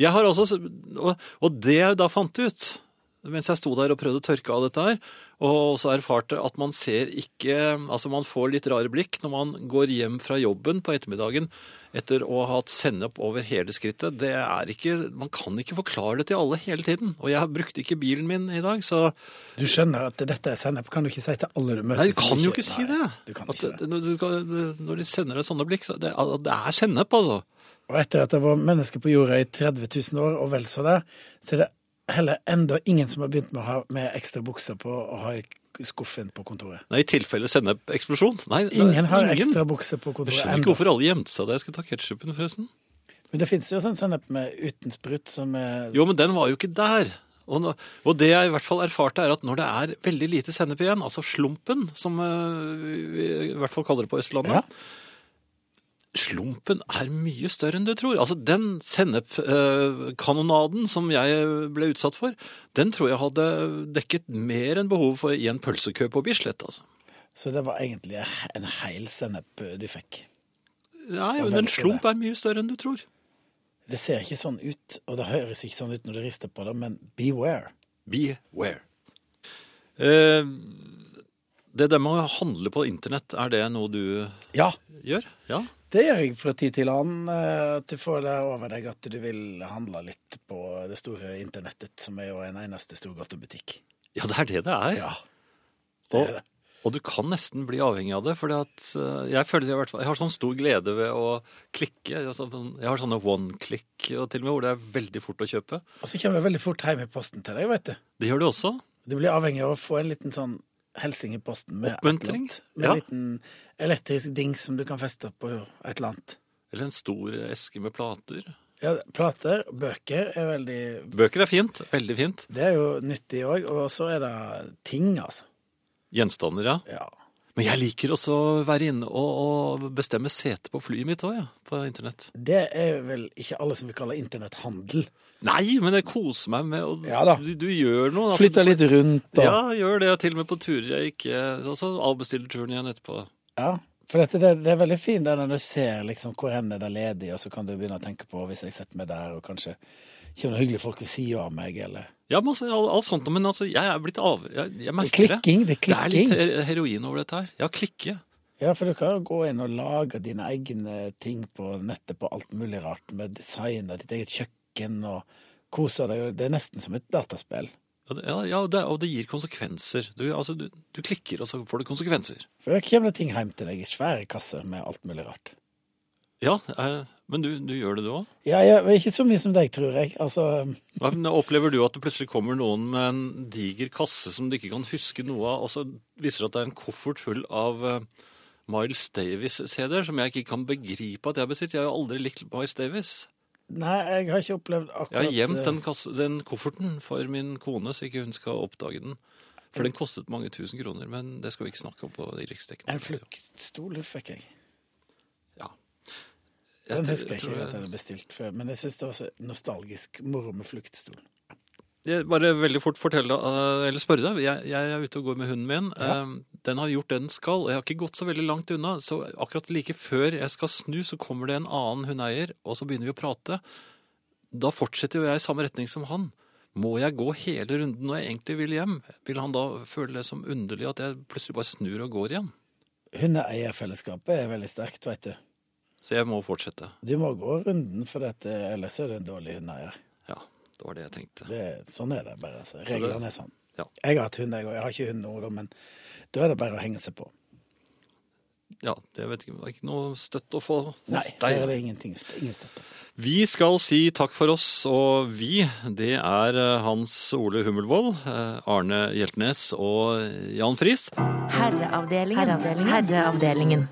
Speaker 1: Jeg har også, og, og det jeg da fant ut, mens jeg sto der og prøvde å tørke av dette her, og også erfarte at man ser ikke, altså man får litt rare blikk når man går hjem fra jobben på ettermiddagen etter å ha hatt sennep over hele skrittet. Det er ikke, man kan ikke forklare det til alle hele tiden. Og jeg brukte ikke bilen min i dag, så
Speaker 2: Du skjønner at dette er sennep, kan du ikke si til alle du møter.
Speaker 1: Nei, du kan jo ikke si
Speaker 2: Nei,
Speaker 1: det.
Speaker 2: Du kan
Speaker 1: At når de sender deg sånne blikk, så det, det er sennep, altså.
Speaker 2: Og etter at det var mennesker på jorda i 30 000 år, og vel så det, så er det heller enda ingen som har begynt med å ha med ekstra bukser på å ha i skuffen på kontoret.
Speaker 1: Nei, i tilfelle sennepeksplosjon. Nei,
Speaker 2: Ingen har
Speaker 1: ingen.
Speaker 2: ekstra bukser på
Speaker 1: Jeg
Speaker 2: kontoret
Speaker 1: skjønner ikke
Speaker 2: enda.
Speaker 1: hvorfor alle gjemte seg da jeg skulle ta ketsjupen, forresten.
Speaker 2: Men det fins jo sånn sennep med uten sprut som er
Speaker 1: Jo, men den var jo ikke der. Og, nå- og det jeg i hvert fall erfarte, er at når det er veldig lite sennep igjen, altså slumpen, som eh, vi i hvert fall kaller det på Østlandet
Speaker 2: Ja.
Speaker 1: Slumpen er mye større enn du tror. Altså, Den sennepkanonaden som jeg ble utsatt for, den tror jeg hadde dekket mer enn behovet for i en pølsekø på Bislett. altså.
Speaker 2: Så det var egentlig en hel sennep du fikk.
Speaker 1: Nei, men en slump er mye større enn du tror.
Speaker 2: Det ser ikke sånn ut, og det høres ikke sånn ut når du rister på det, men beware.
Speaker 1: Beware. Eh, det der med å handle på internett, er det noe du
Speaker 2: Ja,
Speaker 1: gjør? Ja.
Speaker 2: det gjør jeg fra tid til annen. eh, At du får det over deg at du vil handle litt på det store internettet, som er jo en eneste stor godtebutikk.
Speaker 1: ja, det er det det er.
Speaker 2: Ja, det
Speaker 1: og,
Speaker 2: er det.
Speaker 1: og du kan nesten bli avhengig av det. For jeg føler jeg, jeg har sånn stor glede ved å klikke. Altså, Jeg har sånne one-click og til og med hvor det er veldig fort å kjøpe.
Speaker 2: Og så kommer det veldig fort hjem i posten til deg, vet du.
Speaker 1: Det gjør det også.
Speaker 2: Du blir avhengig av å få en liten sånn helsing i posten med,
Speaker 1: Oppmuntring,
Speaker 2: med
Speaker 1: ja.
Speaker 2: en liten elektrisk dings som du kan feste på et eller annet.
Speaker 1: Eller en stor eske med plater.
Speaker 2: Ja, plater, bøker er veldig
Speaker 1: Bøker er fint. Veldig fint.
Speaker 2: Det er jo nyttig òg. Og så er det ting, altså.
Speaker 1: Gjenstander, ja.
Speaker 2: Ja.
Speaker 1: Men jeg liker også å være inne og, og bestemme sete på flyet mitt òg, ja, på internett.
Speaker 2: Det er vel ikke alle som vil kalle internetthandel.
Speaker 1: Nei, men jeg koser meg med å
Speaker 2: Ja da.
Speaker 1: du, du gjør noe. altså.
Speaker 2: Flytter litt rundt og
Speaker 1: Ja, gjør det. Til og med på turer jeg ikke Og så avbestiller turen igjen etterpå.
Speaker 2: Ja, for dette, det, det er veldig fint det når du ser liksom hvor hen er det ledig, og så kan du begynne å tenke på hvis jeg setter meg der, og kanskje kommer noen hyggelige folk ved sida av meg, eller
Speaker 1: Ja, men altså, alt, alt sånt, men altså, jeg er blitt av... Jeg, jeg merker det.
Speaker 2: Klikking, det er klikking.
Speaker 1: Det er litt heroin over dette her. Ja, klikke.
Speaker 2: Ja, for du kan jo gå inn og lage dine egne ting på nettet på alt mulig rart, med design av ditt eget kjøkken og koser deg. Det er nesten som et dataspill.
Speaker 1: Ja, ja, ja det, og det gir konsekvenser. Du, altså, du, du klikker, og så får det konsekvenser.
Speaker 2: For da kommer det ting hjem til deg i svære kasser med alt mulig rart.
Speaker 1: Ja, eh, men du, du gjør det du òg?
Speaker 2: Ja, ja, ikke så mye som deg, tror jeg. Altså, [laughs]
Speaker 1: Opplever du at det plutselig kommer noen med en diger kasse som du ikke kan huske noe av, og så viser det at det er en koffert full av uh, Miles Davis-CD-er som jeg ikke kan begripe at jeg bestilt. Jeg har jo aldri likt Miles Davis.
Speaker 2: Nei, jeg har ikke opplevd akkurat
Speaker 1: Jeg har gjemt
Speaker 2: eh,
Speaker 1: den, kasse, den kofferten for min kone, så ikke hun skal oppdage den. For den kostet mange tusen kroner, men det skal vi ikke snakke om på de riksdekkende.
Speaker 2: En fluktstol fikk jeg.
Speaker 1: Ja.
Speaker 2: Den husker jeg ikke at jeg hadde bestilt før, men jeg syns det var så nostalgisk moro med fluktstol.
Speaker 1: Jeg bare veldig fort fortelle, eh, eller spørre deg. Jeg, jeg er ute og går med hunden min.
Speaker 2: Ja.
Speaker 1: Eh, Den har gjort det den skal. Jeg har ikke gått så veldig langt unna. Så akkurat like før jeg skal snu, så kommer det en annen hundeeier, og så begynner vi å prate. Da fortsetter jo jeg i samme retning som han. Må jeg gå hele runden når jeg egentlig vil hjem? Vil han da føle det som underlig at jeg plutselig bare snur og går igjen?
Speaker 2: Hundeeierfellesskapet er veldig sterkt, vet du.
Speaker 1: Så jeg må fortsette.
Speaker 2: Du må gå runden, for dette, ellers er du en dårlig hundeeier.
Speaker 1: Det var det jeg tenkte.
Speaker 2: Det, sånn er det bare. Altså. Reglene er sånn.
Speaker 1: Ja.
Speaker 2: Jeg har hatt hund, jeg òg. Jeg har ikke hund nå, men da er det bare å henge seg på.
Speaker 1: Ja, det vet jeg ikke, det var ikke noe støtt å få
Speaker 2: hos
Speaker 1: hos
Speaker 2: Nei,
Speaker 1: deg.
Speaker 2: er det ingenting, ingen støtte.
Speaker 1: Vi skal si takk for oss, og vi, det er eh, Hans Ole Hummelvold, eh, Arne Hjeltnes og Jan Friis.
Speaker 4: Herreavdelingen. Herreavdelingen. Herreavdelingen.